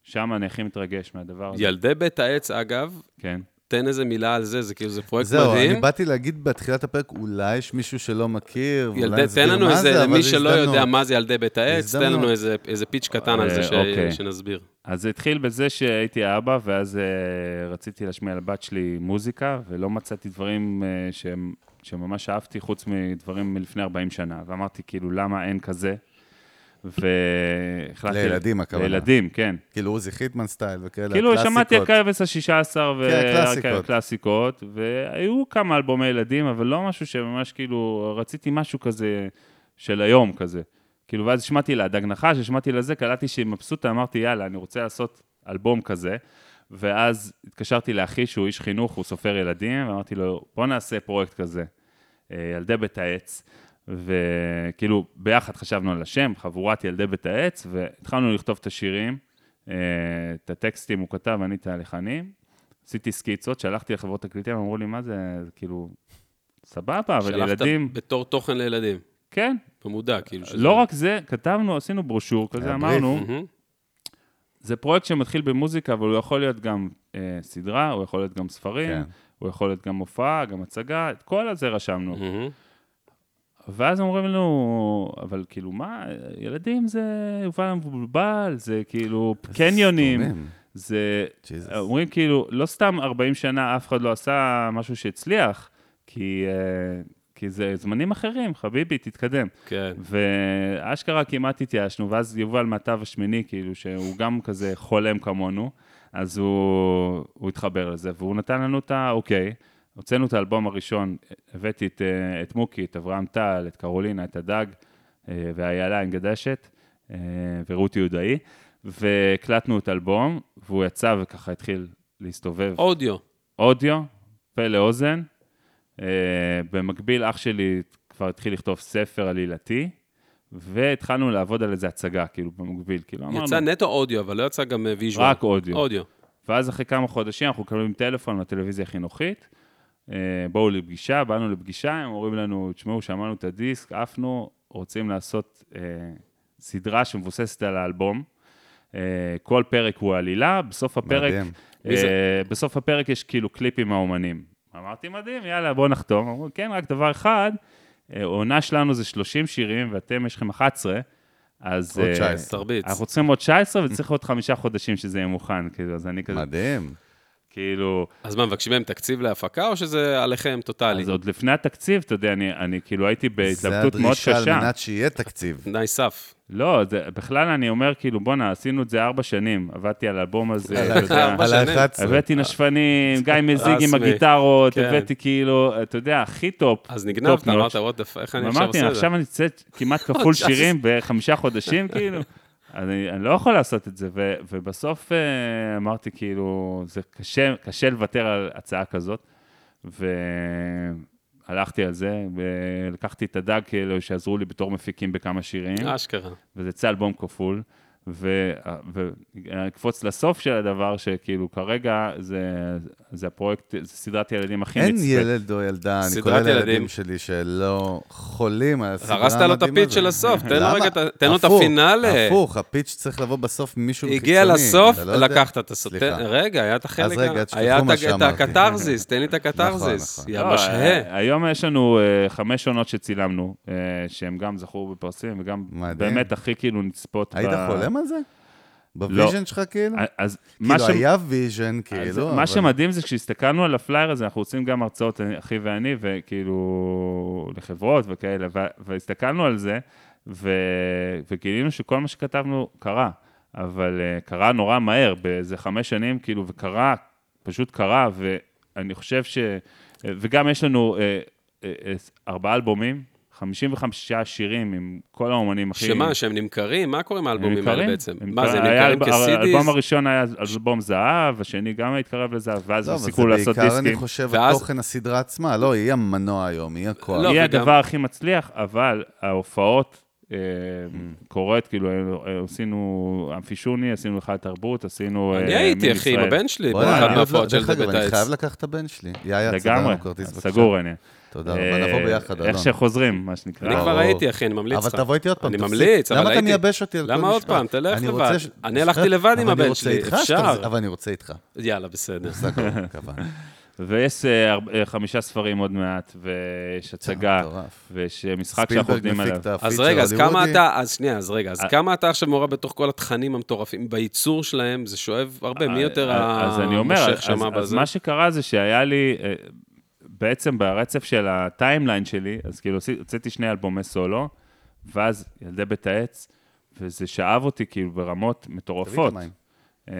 שם אני הכי מתרגש מהדבר הזה. ילדי בית העץ, אגב, כן. תן איזה מילה על זה, זה כאילו, זה פרויקט זהו, מדהים. אני באתי להגיד בתחילת הפרק, אולי יש מישהו שלא מכיר, ואולי ילדי, תן לנו מה זה, איזה, למי זה שלא יודע. מה זה ילדי בית העץ, תן הזדמנות. לנו איזה, איזה פיץ' קטן על זה אה, ש... אוקיי. שנסביר. אז זה התחיל בזה שהייתי אבא, ואז uh, רציתי להשמיע לבת שלי מוזיקה, ולא מצאתי דברים uh, שהם, שממש אהבתי, חוץ מדברים מלפני 40 שנה. ואמרתי, כאילו, למה אין כזה? והחלטתי... לילדים, הכוונה. לילדים, כן. כאילו עוזי חיטמן סטייל וכאלה, כאילו, הקלאסיקות. שמעתי על כבש השישה עשר כן, קלאסיקות. וקלאסיקות, והיו כמה אלבומי ילדים, אבל לא משהו שממש כאילו, רציתי משהו כזה של היום כזה. כאילו, ואז שמעתי לה דג נחש, שמעתי לזה, קלטתי שהיא מבסוטה, אמרתי, יאללה, אני רוצה לעשות אלבום כזה. ואז התקשרתי לאחי, שהוא איש חינוך, הוא סופר ילדים, ואמרתי לו, בוא נעשה פרויקט כזה, אה, ילדי בית העץ. וכאילו, ביחד חשבנו על השם, חבורת ילדי בית העץ, והתחלנו לכתוב את השירים, אה, את הטקסטים הוא כתב, אני את הלחנים. עשיתי סקיצות, שלחתי לחברות תקליטים, אמרו לי, מה זה, כאילו, סבבה, אבל ילדים... שלחת בתור תוכן לילדים, כן, במודע, כאילו. שזה- לא רק זה, כתבנו, עשינו ברושור כזה, אמרנו. זה פרויקט שמתחיל במוזיקה, אבל הוא יכול להיות גם אה, סדרה, הוא יכול להיות גם ספרים, כן. הוא יכול להיות גם הופעה, גם הצגה, את כל הזה רשמנו. מהמם. ואז אומרים לנו, אבל כאילו, מה, ילדים זה יובל המבולבל, זה כאילו קניונים, סתומים. זה... ג'יזוס. אומרים כאילו, לא סתם 40 שנה אף אחד לא עשה משהו שהצליח, כי, אה, כי זה זמנים אחרים, חביבי, תתקדם. כן. ואשכרה כמעט התייאשנו, ואז יובל מהתו השמיני, כאילו, שהוא גם כזה חולם כמונו, אז הוא, הוא התחבר לזה, והוא נתן לנו את האוקיי. הוצאנו את האלבום הראשון, הבאתי את, אה, את מוקי, את אברהם טל, את קרולינה, את הדג, אה, ואיילה עם גדשת, אה, ורותי יהודאי, והקלטנו את האלבום, והוא יצא וככה התחיל להסתובב. אודיו. אודיו, פה לאוזן. במקביל, אח שלי כבר התחיל לכתוב ספר עלילתי, והתחלנו לעבוד על איזה הצגה, כאילו, במקביל. כאילו, אמרנו, יצא נטו אודיו, אבל לא יצא גם ויז'ואל. רק אודיו. אודיו. ואז אחרי כמה חודשים אנחנו מקבלים טלפון מהטלוויזיה החינוכית, בואו לפגישה, באנו לפגישה, הם אומרים לנו, תשמעו, שמענו את הדיסק, עפנו, רוצים לעשות uh, סדרה שמבוססת על האלבום. Uh, כל פרק הוא עלילה, בסוף הפרק... אה, בסוף הפרק יש כאילו קליפים מהאומנים. אמרתי, מדהים, יאללה, בוא נחתום. אמרו, כן, רק דבר אחד, אה, העונה שלנו זה 30 שירים, ואתם, יש לכם 11, אז... עוד אה, 19. תרביץ. אנחנו צריכים עוד 19, וצריך עוד חמישה חודשים שזה יהיה מוכן, כאילו, אז אני כזה, מדהים. כאילו... אז מה, מבקשים מהם תקציב להפקה, או שזה עליכם טוטאלי? אז עוד לפני התקציב, אתה יודע, אני, אני כאילו הייתי זה בהתלבטות מאוד הדרישה קשה. על מנת שיהיה תקציב. תנאי סף. לא, זה, בכלל אני אומר, כאילו, בואנה, עשינו את זה ארבע שנים, עבדתי על האלבום הזה, על אתה יודע. ארבע ה- על שנים. ה-11. הבאתי נשפנים, גיא מזיג עם. הגיטרות, כן. הבאתי כאילו, אתה יודע, הכי טופ. אז נגנבת, אמרת, fuck, איך אני עכשיו אמרתי, עושה את זה? עכשיו אני אצא כמעט כפול שירים בחמישה חודשים, כאילו. אני, אני לא יכול לעשות את זה, ו, ובסוף אה, אמרתי, כאילו, זה קשה, קשה לוותר על הצעה כזאת, הלכתי על זה, ולקחתי את הדג כאילו שעזרו לי בתור מפיקים בכמה שירים, אשכרה. וזה יצא אלבום כפול. ואקפוץ לסוף של הדבר, שכאילו כרגע זה, זה הפרויקט, זה סדרת ילדים הכי אין נצפית. ילד או ילדה, אני קורא לילדים ילדים. שלי שלא חולים על הסדרה הרסת לו את המדהימה הפיץ' של הזאת. הסוף, תן לו? רגע, תן לו את הפינאלה. הפוך, הפיץ' צריך לבוא בסוף ממישהו חיצוני. הגיע לסוף, לא? לקחת את הסוף. רגע, היה את החלק... אז רגע, ה- תשכחו היה את מה ה- את שאמרתי. הקתרזיס, תן לי את הקתרזיס. נכון. יא לא, משהה. אה, היום יש לנו אה, חמש עונות שצילמנו, אה, שהם גם זכו בפרסים, וגם. באמת הכי כאילו נצפות. היית ב- חולם על זה? ב vision שלך כאילו? אז כאילו, ש... היה vision, כאילו, מה אבל- שמדהים זה כשהסתכלנו על הפלייר הזה, אנחנו עושים גם הרצאות, אחי ואני, וכאילו, לחברות וכאלה, והסתכלנו על זה, ו- וגילינו שכל מה שכתבנו קרה, אבל אה, קרה נורא מהר, באיזה חמש שנים, כאילו, וקרה, פשוט קרה, ואני חושב ש... וגם יש לנו אה, אה, ארבעה אלבומים, 55 שירים עם כל האומנים הכי... שמה, שהם נמכרים? מה קורה עם הם האלבומים האלה בעצם? הם מה, זה נמכרים. היה נמכרים כסידיס? האלבום הראשון היה אלבום זהב, השני גם התקרב לזהב, ואז לא, אבל הפסיקו זה לעשות בעיקר, אני דיסקים. חושב, ואז- התוכן הסדרה עצמה. לא, היא המנוע היום, היא הכוח. לא, היא וגם- הדבר הכי מצליח, אבל ההופעות אה, Mm. קורית, כאילו, אה, עשינו אמפישוני, עשינו היכל תרבות, עשינו... אני אה, הייתי, אחי, עם. הבן שלי, באחד אני לא- דרך אגב. חייב לקחת את הבן שלי. יאיה. סגור אני. תודה רבה, נבוא ביחד, איך אלון. שחוזרים, מה שנקרא. אני כבר. הייתי, אחי, אני ממליץ לך. אבל תבוא איתי עוד פעם, אני. ממליץ, אבל למה אתה הייתי. מייבש אותי על כל למה עוד משפט? פעם? תלך אני לבד. אני הלכתי לבד עם הבן שלי, אפשר. אבל אני רוצה איתך. יאללה, בסדר. ויש אה, אה, חמישה ספרים עוד מעט, ויש הצגה. ויש אה, משחק שאנחנו עובדים עליו. אז רגע, אז כמה. אתה, אז שנייה, אז רגע, אז אה. כמה אתה עכשיו מעורב בתוך כל התכנים המטורפים, בייצור שלהם, זה שואב הרבה, מי יותר אה, אז אני אומר, המושך אז, שמה אז בזה? מה שקרה זה שהיה לי, אה, בעצם ברצף של הטיימליין שלי, אז כאילו הוצאתי שני אלבומי סולו, ואז ילדי בית העץ, וזה שאב אותי כאילו ברמות מטורפות. אה,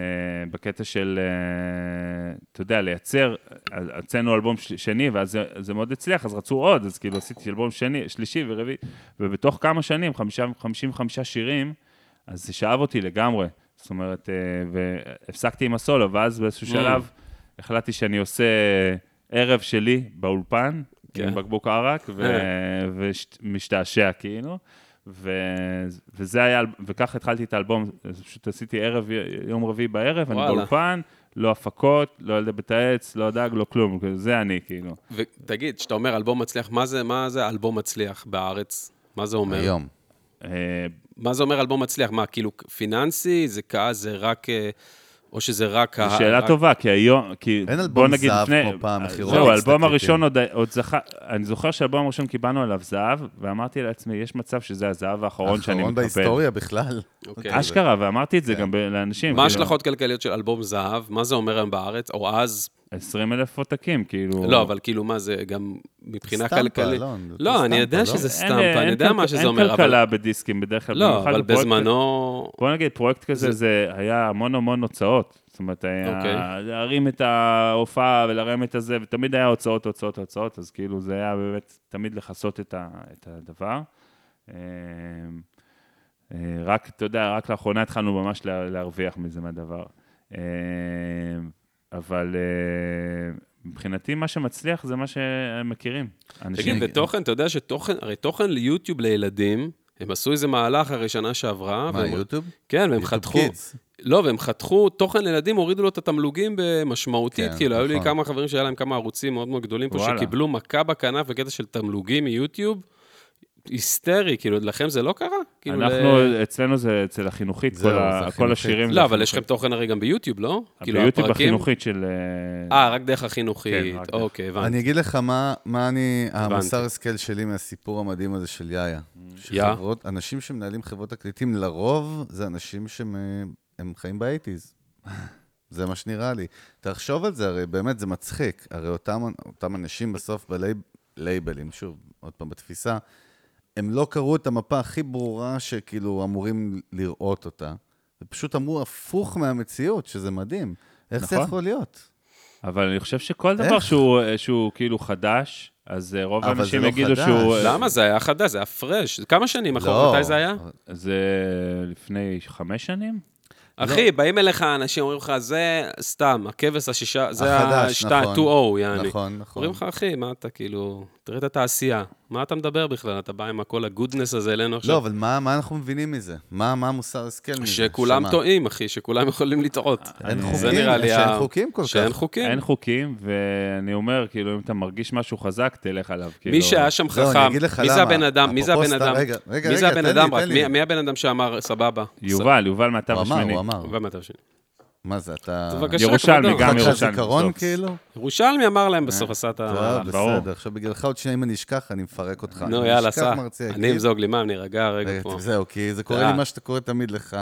בקטע של, אה, אתה יודע, לייצר, אה, הוצאנו אלבום שני, ואז זה, זה מאוד הצליח, אז רצו עוד, אז כאילו עשיתי אלבום שני, שלישי ורביעי, ובתוך כמה שנים, 55 שירים, אז זה שאב אותי לגמרי. זאת אומרת, אה, והפסקתי עם הסולו, ואז באיזשהו Mm. שלב החלטתי שאני עושה ערב שלי באולפן, כן. עם בקבוק ערק, ומשתעשע כאילו. ו... וזה היה, וככה התחלתי את האלבום, פשוט עשיתי ערב, יום רביעי בערב, אני וואלה. באולפן, לא הפקות, לא ילדי בית העץ, לא דג, לא כלום, זה אני, כאילו. ותגיד, כשאתה אומר אלבום מצליח, מה זה, מה זה אלבום מצליח בארץ? מה זה אומר? היום. אה, מה זה אומר אלבום מצליח? מה, כאילו פיננסי? זה כעס, זה רק... אה, או שזה רק... ה- שאלה רק- טובה, כי היום, כי אין אלבום זהב לפני, כמו פעם, מחירות זהו, האלבום. הראשון עוד, עוד זכה, אני זוכר שהאלבום הראשון קיבלנו עליו זהב, ואמרתי לעצמי, יש מצב שזה הזהב האחרון שאני האחרון מקבל. בהיסטוריה בכלל. אוקיי. אשכרה, ואמרתי את זה כן. גם ב- לאנשים. מה כאילו, ההשלכות כלכליות של אלבום זהב? מה זה אומר היום בארץ? או אז? 20 אלף עותקים, כאילו... לא, אבל כאילו, מה זה גם מבחינה סטמפה, כלכלית? אלון, זה לא, אני סטמפה, יודע לא? שזה אין- סטמפה, אני אין יודע כל- מה שזה אין אומר, אבל... כלכלה בדיסקים בדרך כלל. לא, אבל בזמנו... בוא נגיד, פרויקט כזה, זה היה המון המון הוצאות. זאת אומרת, היה אוקיי. להרים את ההופעה ולהרים את הזה, ותמיד היה הוצאות, הוצאות, הוצאות, אז כאילו זה היה באמת תמיד לכסות את ה- את הדבר. אה, אה, רק, אתה יודע, רק לאחרונה התחלנו ממש לה- להרוויח מזה מהדבר. אבל אה, מבחינתי מה שמצליח זה מה שהם מכירים. תגיד, ותוכן, אתה יודע שתוכן, הרי תוכן ליוטיוב לילדים, הם עשו איזה מהלך הרי שנה שעברה. מה, והם- יוטיוב? כן, והם חתכו... לא, והם חתכו תוכן לילדים, הורידו לו את התמלוגים במשמעותית, כן, כאילו, היו לי נכון. כמה חברים שהיה להם כמה ערוצים מאוד מאוד גדולים פה, וואלה. שקיבלו מכה בכנף בקטע של תמלוגים מיוטיוב, היסטרי, כאילו, לכם זה לא קרה? כאילו, אנחנו, ל- אצלנו זה אצל החינוכית, זהו, כל זה ה- כל החינוכית. השירים. זה לא, אבל יש. לכם תוכן הרי גם ביוטיוב, לא? כאילו, ביוטיוב הפרקים- החינוכית של... אה, רק דרך החינוכית. כן, רק. אוקיי, הבנתי. אני אגיד לך מה, מה אני, המוסר השכל שלי מהסיפור המדהים הזה של יאיה. יא. שחברות, אנשים שמנהלים חברות תקליטים, לרוב זה אנשים שהם הם חיים באייטיז. זה מה שנראה לי. תחשוב על זה, הרי באמת זה מצחיק. הרי אותם, אותם אנשים בסוף בלייבלים, שוב, עוד פעם, בתפיסה, הם לא קראו את המפה הכי ברורה שכאילו אמורים לראות אותה. ופשוט אמרו הפוך מהמציאות, שזה מדהים. איך זה נכון. יכול להיות? אבל אני חושב שכל דבר? שהוא, שהוא כאילו חדש, אז אה, רוב האנשים זה לא יגידו חדש. שהוא... למה? זה היה חדש, זה היה פרש. כמה שנים אחורה? לא. מתי זה היה? זה לפני חמש שנים? אחי, באים אליך אנשים, אומרים לך, זה סתם, הכבש השישה, זה החדש, ה-2, נכון. 2-0, יעני. נכון, נכון. אומרים לך, אחי, מה אתה כאילו, תראה את התעשייה, מה אתה מדבר בכלל? אתה בא עם כל הגודנס הזה אלינו לא, עכשיו. אבל מה מה אנחנו מבינים מזה? מה מה המוסר השכל מזה? שכולם? טועים, אחי, שכולם יכולים לטעות. אין זה חוקים, נראה לי שאין חוקים כל כך. שאין חוקים. אין חוקים, ואני אומר, כאילו, אם אתה מרגיש משהו חזק, תלך עליו. כאילו, מי שהיה שם לא, אני חכם, אגיד לך מי זה. הבן אדם, מי זה הבן אדם, רגע, רגע, מי זה רגע, הבן תן לי, אדם, תן רק, לי. מי- הבן אדם שאמר, סבבה? יובל, יובל מהתו הוא אמר, השמיני. הוא אמר. מה זה, אתה... בבקשה, ירושלמי. גם ירושלמי. זיכרון. כאילו? ירושלמי אמר להם בסוף, עשה את ה... טוב. בסדר. עכשיו בגללך עוד שנייה אם אני אשכח, אני מפרק אותך. נו, אני יאללה, סע. אני יגיב. עם זוג לימם, נירגע רגע פה. זהו, כי זה קורה אה. לי מה שאתה קורא תמיד לך.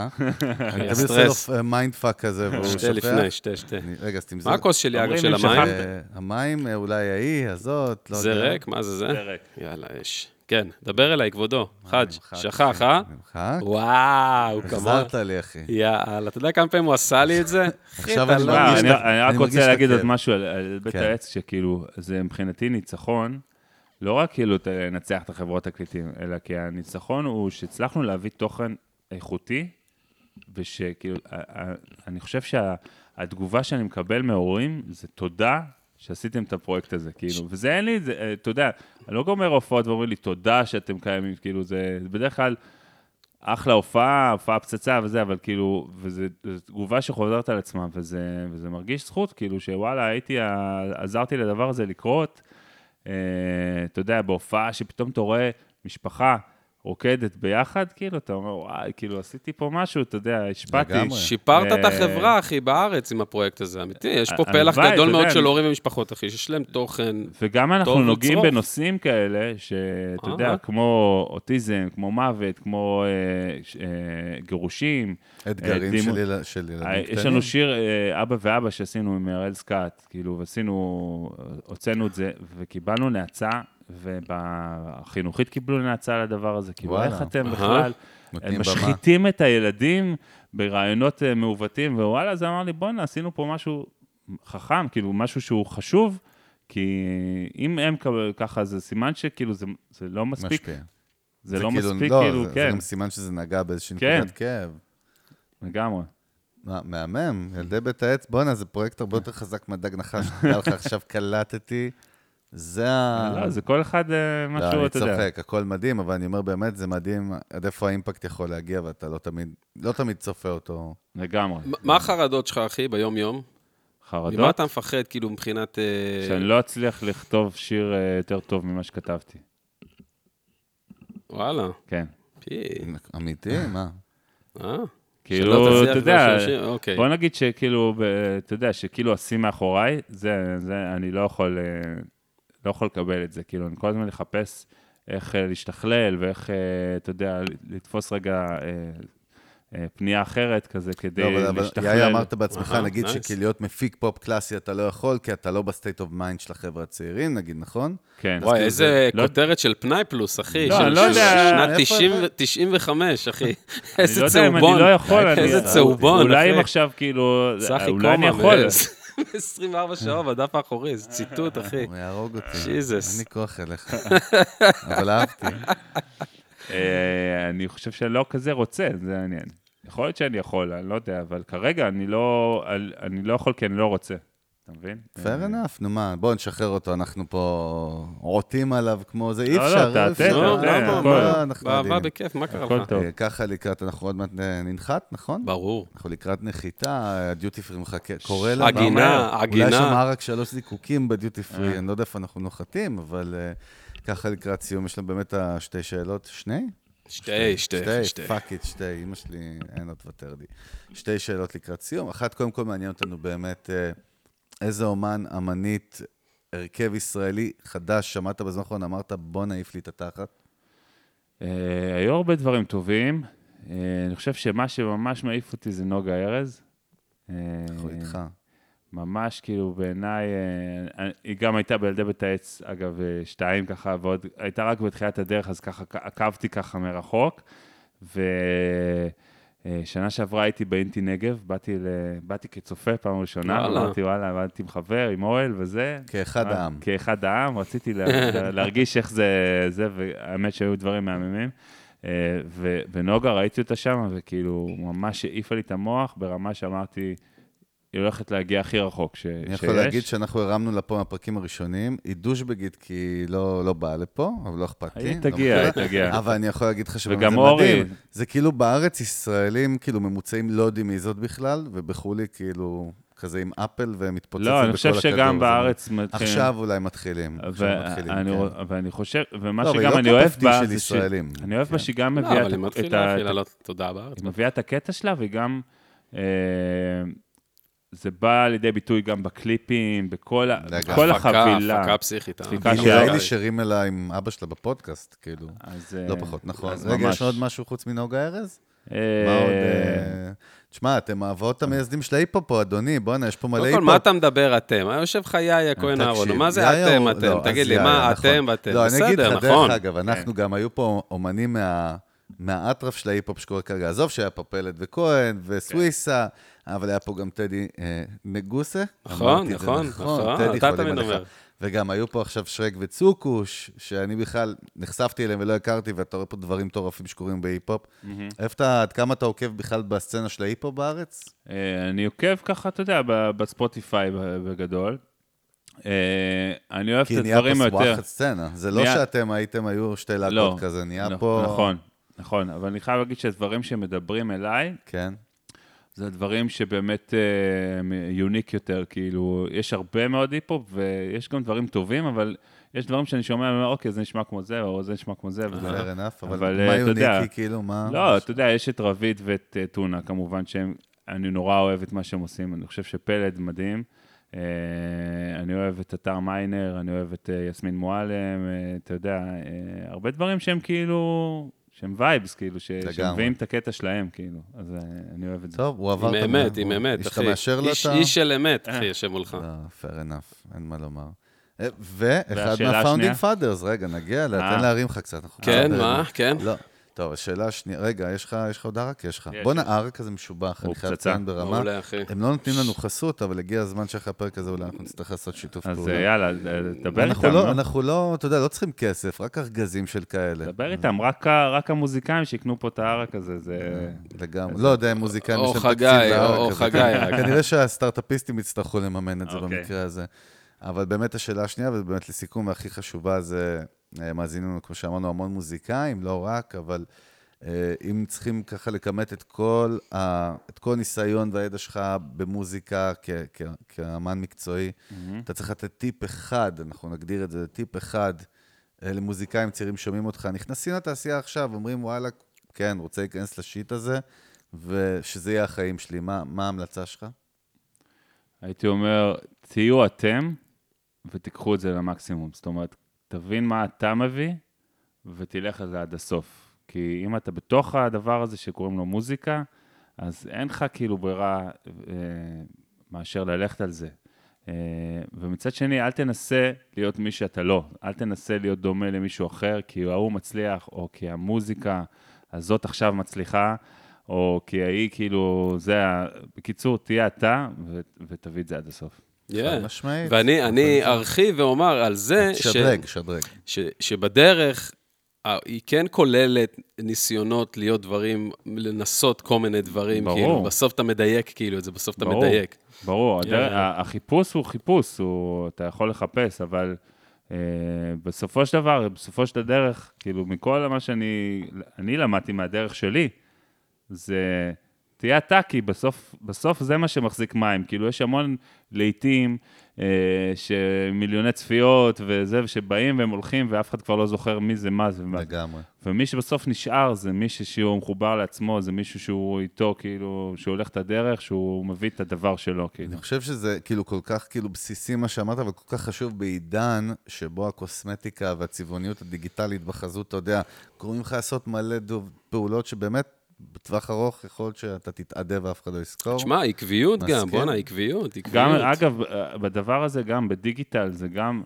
אני תמיד. עושה לו מיינד פאק כזה, והוא שוכח. שתה לפני, שתה, שתה. אני- רגע, אז תמזוג. מה הכוס שלי, אגב, של המים? אה, המים, אה, אולי ההיא, הזאת, לא זה יודע. ריק? מה זה זה? זה ריק. יאללה, יש. כן, דבר אליי, כבודו. חאג', שכח, אה? נמחק. וואו, כמובן. החזרת לי, אחי. יאללה, אתה יודע כמה פעמים הוא עשה לי את זה? עכשיו אני לא- מרגיש אני את אני רק רוצה את להגיד עוד. משהו על- בית כן. העץ, שכאילו, זה מבחינתי ניצחון, לא רק כאילו לנצח את החברות תקליטים, אלא כי הניצחון הוא שהצלחנו להביא תוכן איכותי, ושכאילו, אני חושב שהתגובה שאני מקבל מההורים זה תודה שעשיתם את הפרויקט הזה, כאילו, וזה אין לי, זה, אה, אתה יודע, אני לא גומר הופעות ואומרים לי תודה שאתם קיימים, כאילו, זה בדרך כלל... אחלה הופעה, הופעה פצצה וזה, אבל כאילו, וזו תגובה שחוזרת על עצמה, וזה, וזה מרגיש זכות, כאילו, שוואלה, הייתי, עזרתי לדבר הזה לקרות. אה, אתה יודע, בהופעה שפתאום אתה רואה משפחה רוקדת ביחד, כאילו, אתה אומר, וואי, כאילו, עשיתי פה משהו, אתה יודע, השפעתי. לגמרי. שיפרת את אה, החברה, אחי, בארץ עם הפרויקט הזה, אמיתי. יש פה פלח גדול מאוד של הורים ומשפחות, אחי, שיש להם תוכן. וגם אנחנו טוב נוגעים לצרוך. בנושאים כאלה, שאתה יודע. כמו אוטיזם, כמו מוות, כמו אה, אה, גירושים. אתגרים של יל- של ילדים אה, קטנים. יש לנו שיר אה, אבא ואבא שעשינו עם הראל סקאט, כאילו, ועשינו, הוצאנו את זה, וקיבלנו נאצה, ובחינוכית קיבלו נאצה על הדבר הזה. כאילו. איך אתם. בכלל, הם במה. משחיתים את הילדים ברעיונות אה, מעוותים, ווואלה, אז אמר לי, בואנה, עשינו פה משהו חכם, כאילו, משהו שהוא חשוב, כי אם הם ככה, זה סימן שכאילו, זה, זה לא מספיק. משפיע. זה לא מספיק, לא, כאילו, זה- זה כן, גם סימן שזה נגע באיזושהי כן. נקודת כאב. לגמרי. מה, מהמם, ילדי בית העץ, בואנה, זה פרויקט הרבה יותר חזק מהדג נחש, שתדע לך עכשיו קלטתי, זה ה... לא, זה כל אחד אה, לא, משהו, אני אתה יודע. צוחק, הכל מדהים, אבל אני אומר באמת, זה מדהים עד איפה האימפקט יכול להגיע, ואתה לא תמיד, לא תמיד צופה אותו. לגמרי. מה- החרדות שלך, אחי, ביום-יום? ממה חרדות, אתה מפחד, כאילו, מבחינת... אה, שאני לא אצליח לכתוב שיר אה, יותר טוב ממה שכתבתי. וואלה, כן. פי, אמיתי? מה? אה? כאילו, אתה יודע? אוקיי. בוא נגיד שכאילו, אתה יודע, שכאילו השיא מאחוריי, זה, זה, אני לא יכול, לא יכול לקבל את זה. כאילו, אני כל הזמן לחפש איך אה, להשתכלל ואיך, אה, אתה יודע, לתפוס רגע אה, אה, פנייה אחרת כזה, כדי לא, אבל- אבל להשתכלל. יאיר, אמרת בעצמך, נגיד נייס. שכלהיות מפיק פופ קלאסי אתה לא יכול, כי אתה לא ב state of mind של החבר'ה הצעירים, נגיד, נכון? כן. וואי, כאילו איזה לא- כותרת של פנאי פלוס, אחי. לא, של- אני לא יודע, שנת איפה 90 אתה? 95, אחי. אני איזה לא יודע אם צהובון. אני לא יכול, אני... איזה צהובון, אולי אם אחי. עכשיו, כאילו, צחי אולי אני יכול. מ- 24 שעות בדף האחורי, זה ציטוט, אחי. הוא יהרוג אותי. ג'יזוס. אין לי כוח אליך. אבל אהבתי. אה, אני חושב שאני לא כזה רוצה, זה העניין. יכול להיות שאני יכול, אני לא יודע, אבל כרגע אני לא, אני לא יכול כי אני לא רוצה. אתה מבין? fair enough, נו מה, בואו נשחרר אותו, אנחנו פה עוטים עליו כמו זה, אי לא, אפשר, לא, תעטה, אי אפשר. לא, תעטה, למה? הכל. מה? אנחנו באהבה. בכיף, מה קרה הכל לך? אה, ככה לקראת, אנחנו עוד מעט אה, ננחת, נכון? ברור. אנחנו לקראת נחיתה, הדיוטי פרי מחכה, קורא לה. עגינה, ואומר, עגינה. אולי שמעה רק שלוש זיקוקים בדיוטי אה. פרי, אני לא יודע איפה אנחנו נוחתים, אבל אה, ככה לקראת סיום, יש לנו באמת השתי שאלות, שני? שתי, שתי, שתי. fuck it, שתי, אמא שלי, אין עוד תוותר לי. שתי שאלות לקראת סיום. אחת, קודם כל מעניין אותנו באמת אה, איזה אומן, אמנית, הרכב ישראלי חדש, שמעת בזמן האחרון, אמרת, בואנה, העיף לי את התחת. אה, היו הרבה דברים טובים. אה, אני חושב שמה שממש מעיף אותי זה נוגה ארז. אה, אנחנו איתך. ממש כאילו בעיניי, היא גם הייתה בילדי בית העץ, אגב, שתיים ככה, ועוד הייתה רק בתחילת הדרך, אז ככה עקבתי ככה מרחוק. ושנה שעברה הייתי באינטי נגב, באתי, ל... באתי כצופה פעם ראשונה. אמרתי, וואלה, באתי עם חבר, עם אוהל וזה. כאחד אה, העם. כאחד העם, רציתי לה, להרגיש איך זה, זה, והאמת שהיו דברים מהממים. אה, ו- ונוגה, ראיתי אותה שם, וכאילו, ממש העיפה לי את המוח ברמה שאמרתי, היא הולכת להגיע הכי רחוק ש- שיש. אני יכול להגיד שאנחנו הרמנו לה פה מהפרקים הראשונים, היא דושבגית כי היא לא, לא באה לפה, אבל לא אכפת לי. היא לא תגיע. היא תגיע. אבל אני יכול להגיד לך שבאמת וגם זה אורי. מדהים. זה כאילו בארץ ישראלים, כאילו ממוצעים לא יודעים מי זאת בכלל, ובחו"ל היא כאילו כזה עם אפל ומתפוצצת בכל לא, הכדור. אני חושב שגם זה- בארץ מתחילים. עכשיו אולי מתחילים. עכשיו ו- מתחילים, אני כן. ואני חושב, ומה לא, אבל היא שגם לא אני אוהב בה, של זה ישראלים. אני אוהב בה שהיא גם לא, מביאה אבל היא את ה- את מתחילה ה... להתחיל לעלות תודעה בארץ. היא מביאה את הקטע שלה, והיא גם... אה, זה בא לידי ביטוי גם בקליפים, בכל החבילה. הפקה פסיכית. אה. שלה. ראילי שרים אליי עם אבא שלה בפודקאסט, כאילו. אז, אה, לא פחות, נכון. אז רגע. יש עוד משהו חוץ מנוגה ארז? אה, מה עוד? אה, תשמע, אתם האבות המייסדים של ההיפ-הופ פה, אדוני, בואנה, יש פה מלא קודם כל. מה אתה מדבר אתם? היה יושב לך יאיה כהן תקשיב, אהרון, מה זה אתם אתם? לא, תגיד לי, מה נכון. אתם ואתם? לא, אני אגיד בסדר, לך, נכון. דרך אגב, אנחנו גם היו פה אומנים מה... מהאטרף של ההיפ-הופ שקורה כרגע. עזוב שהיה פה פלד וכהן וסוויסה, אבל היה פה גם טדי אה, נגוסה. נכון, זה נכון, נכון, טדי אתה חולים תמיד עליך. אומר. וגם היו פה עכשיו שרק וצוקוש, שאני בכלל נחשפתי אליהם ולא הכרתי, ואתה רואה פה דברים מטורפים שקורים בהיפ-הופ. איפה אתה, עד כמה אתה עוקב בכלל בסצנה של ההיפ-הופ בארץ? אה, אני עוקב ככה, אתה יודע, בספוטיפיי בגדול. אה, אני אוהב כי את נהיה הדברים פה היותר... סוואחת סצנה. זה לא נהיה- שאתם הייתם, היו שתי לא, להקות כזה, נהיה נכ- פה... נכון, נכון, אבל אני חייב להגיד שהדברים שמדברים אליי, כן. זה הדברים שבאמת יוניק יותר, כאילו, יש הרבה מאוד היפ-הופ ויש גם דברים טובים, אבל יש דברים שאני שומע, ואומר, אוקיי, זה נשמע כמו זה, או זה נשמע כמו זה, וזה... fair enough, אבל מה אה, יוניקי, כאילו, מה... לא, אתה יודע, יש את רביד ואת אה, טונה, כמובן, שהם, אני נורא אוהב את מה שהם עושים, אני חושב שפלד מדהים. אה, אני אוהב את עתר מיינר, אני אוהב את אה, יסמין מועלם, אה, אתה יודע, אה, הרבה דברים שהם כאילו, שהם vibes, כאילו. שמביאים את הקטע שלהם, כאילו, אז אה, אני אוהב את זה. טוב, הוא עבר עם את אמת, ה- עם הוא- אמת, איש אחי. אתה מאשר לו איש- את ה... איש של אמת, אחי, יושב מולך. לא, fair enough, אין מה לומר. אה, ואחד מה founding? fathers, רגע, נגיע אה. תן להרים לך קצת. כן, מה? כן? טוב, השאלה השנייה, רגע, יש לך יש לך עוד ערק? יש לך. יש, בואנה, יש. הערק הזה משובח, אני חייב. לציין ברמה. מעולה, אחי. הם לא נותנים לנו חסות, אבל הגיע הזמן שאחרי הפרק הזה אולי אנחנו נצטרך לעשות שיתוף אז פעולה. אה, יאללה, אה, דבר איתם, לא, לא? אנחנו לא, אתה יודע, לא צריכים כסף, רק ארגזים של כאלה. דבר איתם, רק רק המוזיקאים שיקנו פה את הערק הזה, זה... לגמרי. לא יודע, מוזיקאים או יש להם תקציב חגי, לערק או. חגי. כנראה שהסטארט-אפיסטים יצטרכו לממן את זה אוקיי. במקרה הזה. אבל באמת השאלה השנייה, ובאמת לסיכום, והכי חשובה זה, אה, מאזינים לנו, כמו שאמרנו, המון מוזיקאים, לא רק, אבל אה, אם צריכים ככה לכמת את כל, ה, את כל הניסיון והידע שלך במוזיקה כ, כ, כאמן מקצועי, אתה צריך לתת טיפ אחד, אנחנו נגדיר את זה, טיפ אחד אה, למוזיקאים צעירים שומעים אותך, נכנסים לתעשייה עכשיו, אומרים, וואלה, כן, רוצה להיכנס לשיט הזה, ושזה יהיה החיים שלי. מה, מה ההמלצה שלך? הייתי אומר, תהיו אתם ותיקחו את זה למקסימום. זאת אומרת, תבין מה אתה מביא ותלך על זה עד הסוף. כי אם אתה בתוך הדבר הזה שקוראים לו מוזיקה, אז אין לך כאילו ברירה אה, מאשר ללכת על זה. אה, ומצד שני, אל תנסה להיות מי שאתה לא. אל תנסה להיות דומה למישהו אחר, כי ההוא מצליח, או כי המוזיקה הזאת עכשיו מצליחה, או כי ההיא כאילו, זה ה... בקיצור, תהיה אתה ו- ותביא את זה עד הסוף. Yeah. משמעית. ואני אני ארחיב ואומר על זה, ש- שדרג, שדרג. ש- שבדרך היא כן כוללת ניסיונות להיות דברים, לנסות כל מיני דברים, ברור. כאילו, בסוף אתה מדייק כאילו את זה, בסוף אתה ברור, מדייק. ברור, Yeah. הדרך, ה- החיפוש הוא חיפוש, הוא, אתה יכול לחפש, אבל אה, בסופו של דבר, בסופו של הדרך, כאילו, מכל מה שאני אני למדתי מהדרך שלי, זה תהיה אתה, כי בסוף, בסוף זה מה שמחזיק מים. כאילו, יש המון לעיתים אה, שמיליוני צפיות וזה, שבאים והם הולכים, ואף אחד כבר לא זוכר מי זה מה זה. לגמרי. ומי שבסוף נשאר זה מישהו שהוא מחובר לעצמו, זה מישהו שהוא איתו, כאילו, שהוא הולך את הדרך, שהוא מביא את הדבר שלו, כאילו. אני חושב שזה כאילו כל כך כאילו בסיסי מה שאמרת, אבל כל כך חשוב בעידן שבו הקוסמטיקה והצבעוניות הדיגיטלית בחזות, אתה יודע, גורמים לך לעשות מלא דוב, פעולות שבאמת בטווח ארוך יכול להיות שאתה תתאדה ואף אחד לא יזכור. תשמע, עקביות גם. בואנה, עקביות, עקביות. גם, אגב, בדבר הזה, גם בדיגיטל, זה גם,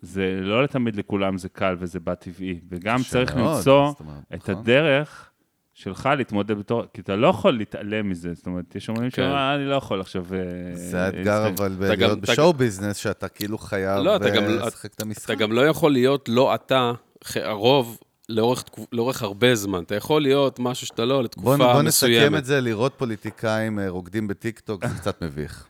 זה לא לתמיד לכולם זה קל וזה בא טבעי, וגם צריך מאוד, למצוא אומרת, את נכון. הדרך שלך להתמודד בתור, כי אתה לא יכול להתעלם מזה, זאת אומרת, יש אומרים כן. שאומרים, "אה, אני לא יכול עכשיו... אה, זה האתגר, לשחק." אבל אתה להיות אתה- בשואו ביזנס, שאתה כאילו חייב לא, אתה אה, לשחק את המשחק. אתה גם לא יכול להיות לא אתה, הרוב, לאורך, לאורך הרבה זמן. אתה יכול להיות משהו שאתה לא, בוא, לתקופה בוא מסוימת. נסכם את זה, לראות פוליטיקאים אה, רוקדים בטיקטוק זה קצת מביך.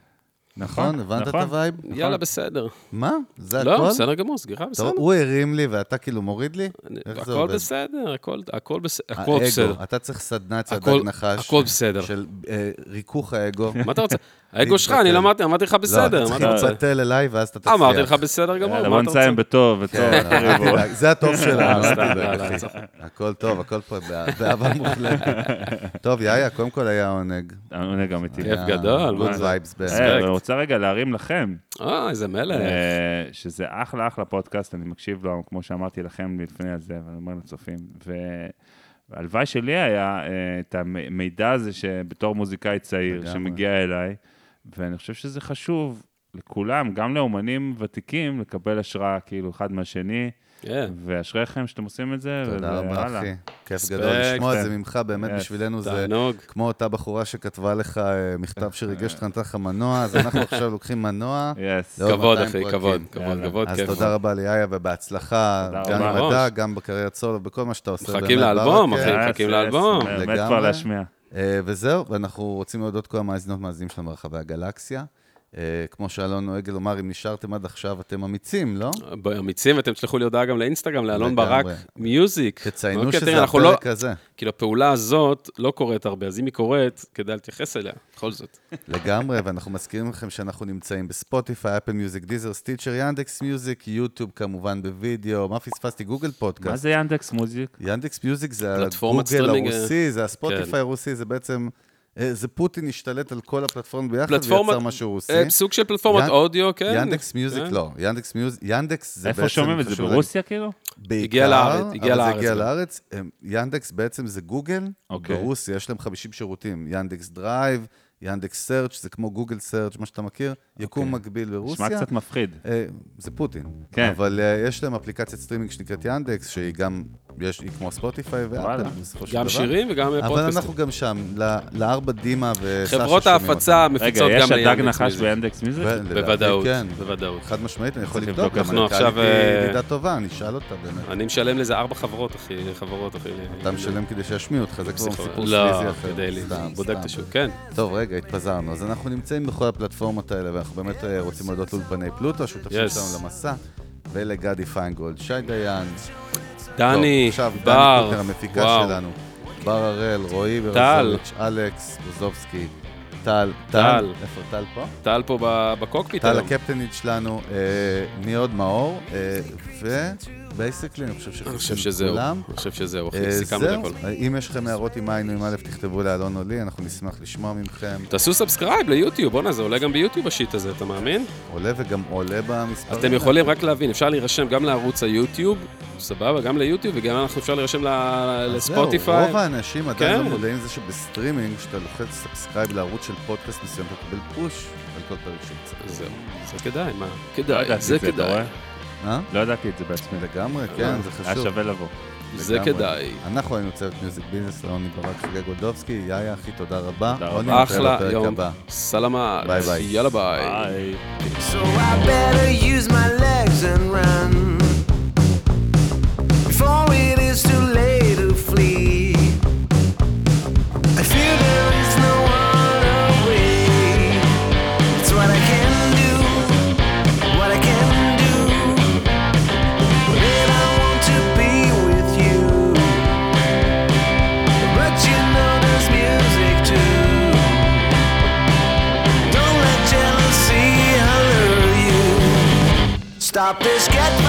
נכון? הבנת את נכון. ה vibe? יאללה, בסדר. מה? זה הכל? לא, בסדר גמור, סגירה, בסדר. הוא הרים לי ואתה כאילו מוריד לי? איך זה הכל? בסדר, הכל- הכל בס- הכל האגו, בסדר. אתה צריך סדנה אצל הכל- דג נחש. הכל בסדר. של אה, ריכוך האגו. מה אתה רוצה? האגו שלך, אני. למדתי, אמרתי לך לא, בסדר, אתה צריך אתה רוצה? להתבטל אליי ואז אתה תצליח. אמרתי לך בסדר גמור, יאללה, מה אתה רוצה? נסיים בטוב, בטוב. כן, זה הטוב שלנו. הכל טוב, הכל פה בא- באהבה מוחלטת. טוב, יאיה, קודם כל היה עונג. עונג אמיתי. כיף גדול, good? vibes אה, רוצה רגע להרים לכם, אה, איזה מלך. אה, שזה אחלה אחלה פודקאסט, אני מקשיב לו, כמו שאמרתי לכם לפני הזה, ואני אומר לצופים. והלוואי שלי היה אה, את המידע הזה שבתור מוזיקאי צעיר. שמגיע אליי, ואני חושב שזה חשוב לכולם, גם לאומנים ותיקים, לקבל השראה כאילו אחד מהשני, כן. ואשריכם שאתם עושים את זה, תודה רבה. אחי. כיף גדול לשמוע את. זה ממך, באמת בשבילנו זה תענוג. כמו אותה בחורה שכתבה לך אה, מכתב שריגש אותך, נתן לך מנוע, אז אנחנו עכשיו לוקחים מנוע. כבוד, 200 אחי. כבוד, כבוד. כבוד, אז כיף. תודה רבה ליאיה ובהצלחה, תודה גם רבה. עם הדג. גם בקריירת סולו, בכל מה שאתה עושה. מחכים באמת, לאלבום. אחי. מחכים לאלבום. מת לגמרי. כבר להשמיע. אה, וזהו, ואנחנו רוצים להודות כל המאזינות והמאזינים שלנו ברחבי הגלקסיה. אה, כמו שאלון נוהג לומר, אם נשארתם עד עכשיו, אתם אמיצים, לא? אמיצים, אתם תשלחו לי הודעה גם לאינסטגרם, לאלון. ברק music. תציינו אוקיי, שזה אנחנו לא- הפרק הזה. כאילו, הפעולה הזאת לא קורית הרבה, אז אם היא קורית, כדאי להתייחס אליה, בכל זאת. לגמרי, ואנחנו מזכירים לכם שאנחנו נמצאים בספוטיפיי, Apple Music, Deezer, Stitcher, Yandex Music, יוטיוב כמובן בווידאו, מה פספסתי? גוגל מה פודקאסט. זה Yandex Music? Yandex Music זה הגוגל הרוסי, זה כן. הספוטיפיי הרוסי, זה בעצם, זה פוטין השתלט על כל הפלטפורמות ביחד פלטפורמת- ויצר משהו רוסי. אה, סוג של פלטפורמת ינ- אודיו, כן. Yandex Music כן. לא, Yandex Music, Yandex זה בעצם... איפה שומעים את זה? ברוסיה כאילו? בעיקר, הגיע לארץ, הגיע אבל לארץ זה הגיע גם. לארץ. Yandex בעצם זה גוגל, אוקיי. ברוסיה יש להם 50 שירותים, Yandex Drive, Yandex Search זה כמו Google Search, מה שאתה מכיר, יקום מקביל ברוסיה. אוקיי. נשמע קצת מפחיד. אה, זה פוטין. כן. אבל אה, יש להם אפליקציית סטרימינג שנקראת Yandex, שהיא גם, יש, היא כמו ספוטיפיי. ואפל בסופו של גם דבר. שירים וגם אבל פודקאסטים. אנחנו גם שם, ל- לארבע דימה וסשה חברות שומעים ההפצה אותנו. רגע, מפיצות יש גם הדג ליאנדקס נחש מיוזיק. ביאנדקס מיוזיק? ולדעתי בוודאות, כן. בוודאות. חד משמעית, אני יכול לבדוק. גם אנחנו המנכ"לית עכשיו, אה, ידידה טובה, אני אשאל אותה באמת. אני משלם לזה ארבע חברות, אחי, חברות, אחי. אתה משלם כדי שישמיעו אותך, זה כבר סיפור פיזי לא, אחר. כדי לי, בודק את. השוק, כן. טוב, רגע, התפזרנו. אז אנחנו נמצאים בכל הפלטפורמות האלה, ואנחנו באמת אה, רוצים להודות לאולפני פלוטו, השותפים. שלנו למסע, ולגדי פיינגולד, שי דיין. דני, עכשיו, בר, דני קוטנר, המפיקה וואו. שלנו. בר הראל, רועי. ברזוביץ', אלכס בוזובסקי, טל. טל. איפה טל פה? טל פה בקוקפיט טל. הקפטנית שלנו, אה, מי עוד מאור, אה, ו basically, אני חושב אני שזהו. אני חושב שזהו, אה, אחי, סיכמנו את הכל. אם יש לכם הערות עם היינו עם א', תכתבו לאלון או לי, אנחנו נשמח לשמוע מכם. תעשו subscribe ליוטיוב, בואנה, זה עולה גם ביוטיוב ה shit הזה, אתה מאמין? עולה וגם עולה במספרים. אתם יכולים רק להבין, אפשר להירשם גם לערוץ היוטיוב, סבבה, גם ליוטיוב, וגם אנחנו אפשר להירשם לספוטיפיי. זהו, רוב האנשים עדיין כן. לא מודעים לזה שבסטרימינג, כשאתה לוחץ subscribe לערוץ של פודקאסט מסוים, אתה תקבל push על כל פרק שיוצא. זהו, זה כדאי, מה? לא כדאי, זה כדאי? אה? לא ידעתי את זה בעצמי. לגמרי, כן, זה היה חשוב. שווה לבוא. זה. כדאי. אנחנו היינו צוות Music Business, רוני ברק, חגי גולדובסקי, יאיה, אחי, תודה רבה. תודה רבה. אחלה יום. סלמה. ביי ביי. יאללה ביי. ביי. Stop this, get